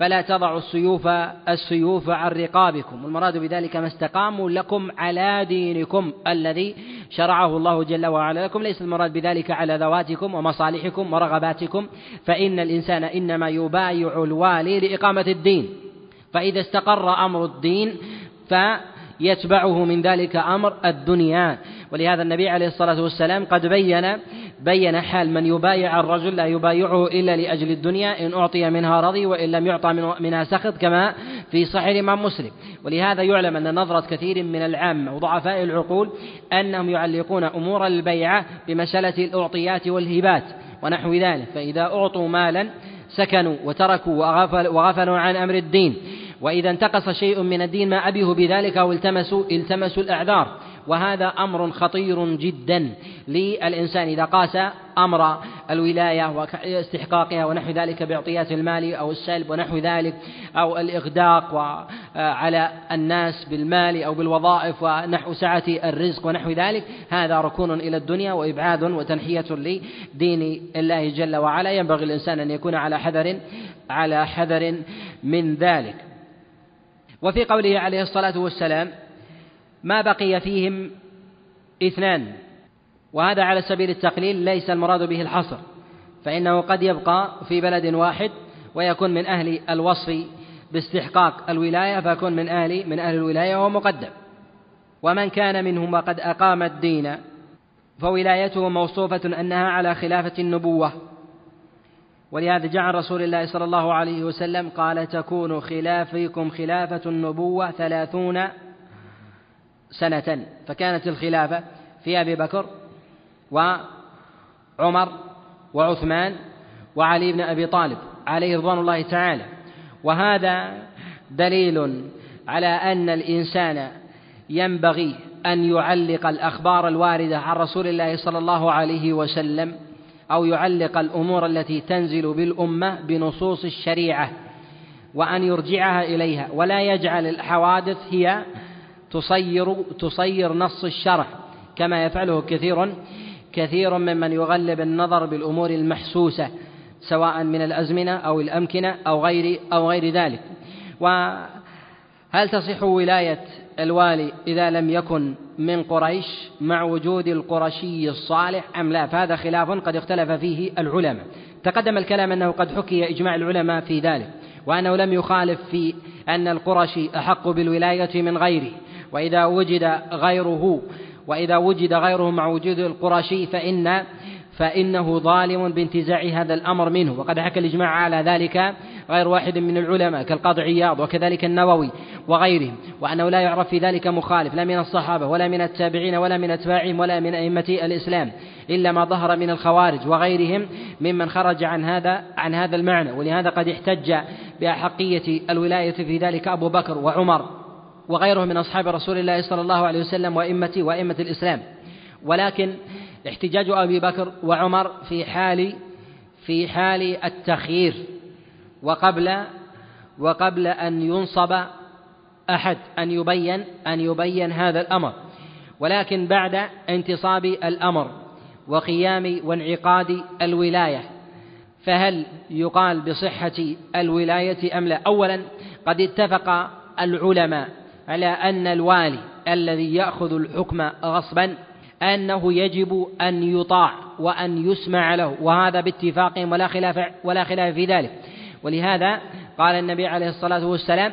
فلا تضعوا السيوف السيوف عن رقابكم. والمراد بذلك ما استقاموا لكم على دينكم الذي شرعه الله جل وعلا لكم. ليس المراد بذلك على ذواتكم ومصالحكم ورغباتكم. فإن الإنسان إنما يبايع الوالي لإقامة الدين. فإذا استقر أمر الدين فيتبعه من ذلك أمر الدنيا. ولهذا النبي عليه الصلاة والسلام قد بين بين حال من يبايع الرجل لا يبايعه إلا لأجل الدنيا إن أعطي منها رضي وإن لم يعطى منها سخط كما في صحيح الإمام مسلم. ولهذا يعلم أن نظرة كثير من العامة وضعفاء العقول أنهم يعلقون أمور البيعة بمسألة الأعطيات والهبات ونحو ذلك. فإذا أعطوا مالا سكنوا وتركوا وغفلوا عن أمر الدين. وإذا انتقص شيء من الدين ما أبيه بذلك أو التمسوا التمسوا الأعذار. وهذا أمر خطير جدا للإنسان إذا قاس أمر الولاية واستحقاقها ونحو ذلك باعطيات المال أو السلب ونحو ذلك أو الإغداق على الناس بالمال أو بالوظائف ونحو سعة الرزق ونحو ذلك هذا ركون إلى الدنيا وإبعاد وتنحية لدين الله جل وعلا. ينبغي الإنسان أن يكون على حذر على حذر من ذلك. وفي قوله عليه الصلاة والسلام ما بقي فيهم اثنان وهذا على سبيل التقليل ليس المراد به الحصر فإنه قد يبقى في بلد واحد ويكون من أهل الوصف باستحقاق الولاية فيكون من أهل من أهل الولاية وهو مقدم. ومن كان منهم وقد أقام الدين فولايته موصوفة أنها على خلافة النبوة. ولهذا جعل رسول الله صلى الله عليه وسلم قال تكون خلافكم خلافة النبوة ثلاثون سنة فكانت الخلافة في أبي بكر وعمر وعثمان وعلي بن أبي طالب عليه رضوان الله تعالى. وهذا دليل على أن الإنسان ينبغي أن يعلق الأخبار الواردة عن رسول الله صلى الله عليه وسلم أو يعلق الأمور التي تنزل بالأمة بنصوص الشريعة وأن يرجعها إليها. ولا يجعل الحوادث هي تصير تصير نص الشرع كما يفعله كثير كثير ممن يغلب النظر بالأمور المحسوسة سواء من الأزمنة أو الأمكنة أو غير أو غير ذلك. وهل تصح ولاية الوالي إذا لم يكن من قريش مع وجود القرشي الصالح أم لا؟ فهذا خلاف قد اختلف فيه العلماء. تقدم الكلام أنه قد حكي إجماع العلماء في ذلك وأنه لم يخالف في أن القرشي أحق بالولاية من غيره. وإذا وجد غيره وإذا وجد غيره مع وجود القرشي فإن فإنه ظالم بانتزاع هذا الأمر منه. وقد حكى الإجماع على ذلك غير واحد من العلماء كالقاضي عياض وكذلك النووي وغيرهم وأنه لا يعرف في ذلك مخالف لا من الصحابة ولا من التابعين ولا من أتباعهم ولا من أئمة الإسلام إلا ما ظهر من الخوارج وغيرهم ممن خرج عن هذا عن هذا المعنى. ولهذا قد احتج بأحقية الولاية في ذلك أبو بكر وعمر. وغيرهم من أصحاب رسول الله صلى الله عليه وسلم وأئمة وأئمة الإسلام ولكن احتجاج أبي بكر وعمر في حال في حال التخيير وقبل وقبل أن ينصب أحد أن يبين أن يبين هذا الأمر ولكن بعد انتصاب الأمر وقيام وانعقاد الولاية فهل يقال بصحة الولاية أم لا؟ أولا قد اتفق العلماء على أن الوالي الذي يأخذ الحكم غصبا أنه يجب أن يطاع وأن يسمع له وهذا باتفاقهم ولا خلاف ولا خلاف في ذلك. ولهذا قال النبي عليه الصلاة والسلام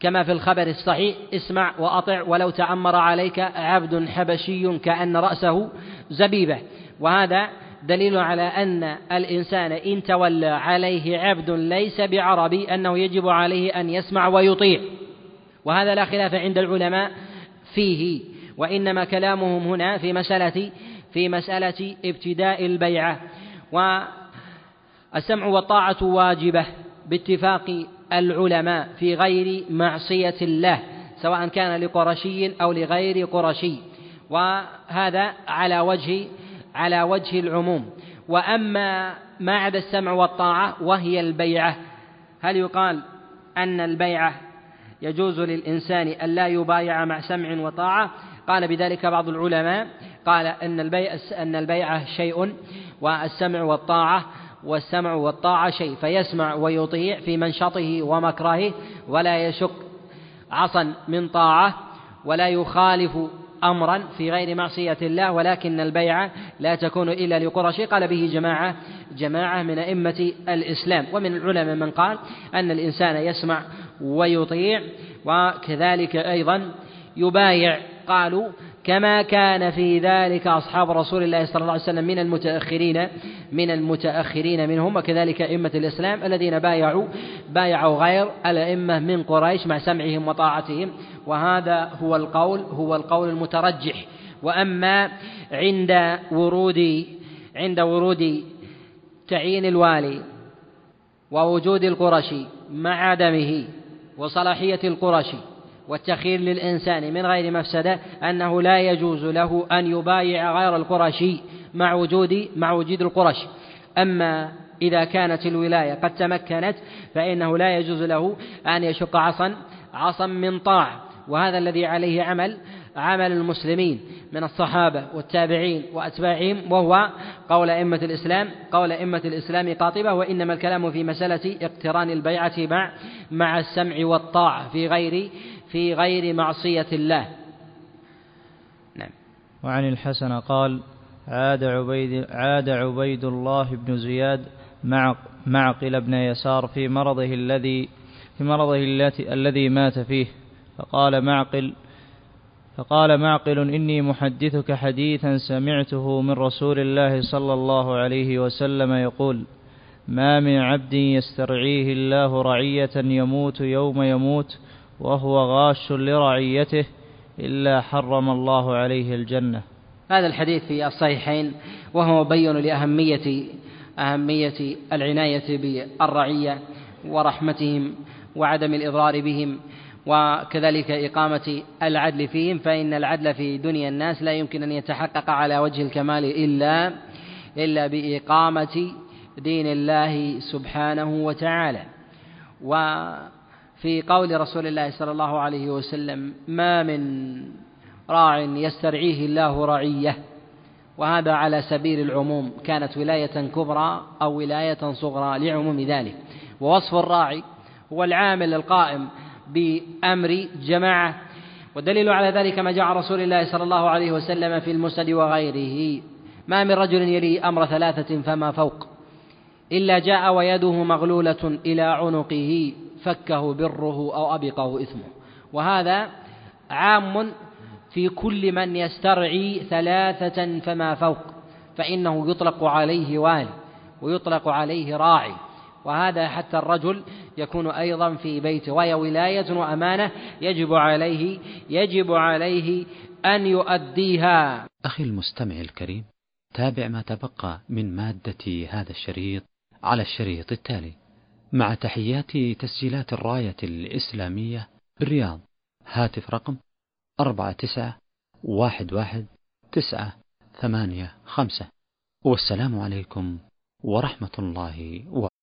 كما في الخبر الصحيح اسمع وأطع ولو تأمر عليك عبد حبشي كأن رأسه زبيبة. وهذا دليل على أن الإنسان إن تولى عليه عبد ليس بعربي أنه يجب عليه أن يسمع ويطيع. وهذا لا خلاف عند العلماء فيه وإنما كلامهم هنا في مسألة في مسألة ابتداء البيعة. والسمع والطاعة واجبة باتفاق العلماء في غير معصية الله سواء كان لقرشي أو لغير قرشي. وهذا على وجه على وجه العموم. وأما ما عدا السمع والطاعة وهي البيعة. هل يقال أن البيعة يجوز للإنسان أن لا يبايع مع سمع وطاعة؟ قال بذلك بعض العلماء قال أن البيع أن البيعة شيء والسمع والطاعة والسمع والطاعة شيء فيسمع ويطيع في منشطه ومكرهه ولا يشك عصا من طاعة ولا يخالف أمرا في غير معصية الله ولكن البيعة لا تكون إلا لقرش قال به جماعة جماعة من أئمة الإسلام. ومن العلماء من قال أن الإنسان يسمع ويطيع وكذلك أيضا يبايع. قالوا كما كان في ذلك أصحاب رسول الله صلى الله عليه وسلم من المتأخرين من المتأخرين منهم وكذلك أئمة الإسلام الذين بايعوا بايعوا غير الأئمة من قريش مع سمعهم وطاعتهم. وهذا هو القول هو القول المترجح. وأما عند ورود عند ورود تعيين الوالي ووجود القرشي مع عدمه وصلاحية القرشي والتخيير للإنسان من غير مفسدة أنه لا يجوز له أن يبايع غير القرشي مع وجود مع وجود القرش. أما إذا كانت الولاية قد تمكنت فإنه لا يجوز له أن يشق عصا عصا من طاعة وهذا الذي عليه عمل عمل المسلمين من الصحابة والتابعين وأتباعهم وهو قول أئمة الإسلام قول أئمة الإسلام قاطبة وإنما الكلام في مسألة اقتران البيعة مع مع السمع والطاعة في غير في غير معصية الله. نعم. وعن الحسن قال عاد عبيد عاد عبيد الله بن زياد مع معقل بن يسار في مرضه الذي في مرضه الذي مات فيه فقال معقل فقال معقل إني محدثك حديثا سمعته من رسول الله صلى الله عليه وسلم يقول ما من عبد يسترعيه الله رعية يموت يوم يموت وهو غاش لرعيته إلا حرم الله عليه الجنة. هذا الحديث في الصحيحين وهو مبين لأهمية أهمية العناية بالرعية ورحمتهم وعدم الإضرار بهم. وكذلك إقامة العدل فيهم فإن العدل في دنيا الناس لا يمكن أن يتحقق على وجه الكمال إلا إلا بإقامة دين الله سبحانه وتعالى. وفي قول رسول الله صلى الله عليه وسلم ما من راع يسترعيه الله رعية. وهذا على سبيل العموم كانت ولاية كبرى أو ولاية صغرى لعموم ذلك. ووصف الراعي هو العامل القائم بأمر جماعة والدليل على ذلك ما جاء رسول الله صلى الله عليه وسلم في المسند وغيره. ما من رجل يلي أمر ثلاثة فما فوق إلا جاء ويده مغلولة إلى عنقه فكه بره أو أبقه إثمه. وهذا عام في كل من يسترعي ثلاثة فما فوق فإنه يطلق عليه والي ويطلق عليه راعي. وهذا حتى الرجل يكون أيضا في بيته. وهي ولاية وأمانة يجب عليه يجب عليه أن يؤديها. أخي المستمع الكريم تابع ما تبقى من مادة هذا الشريط على الشريط التالي. مع تحيات تسجيلات الراية الإسلامية بالرياض هاتف رقم أربعة تسعة واحد واحد تسعة ثمانية خمسة. والسلام عليكم ورحمة الله وبركاته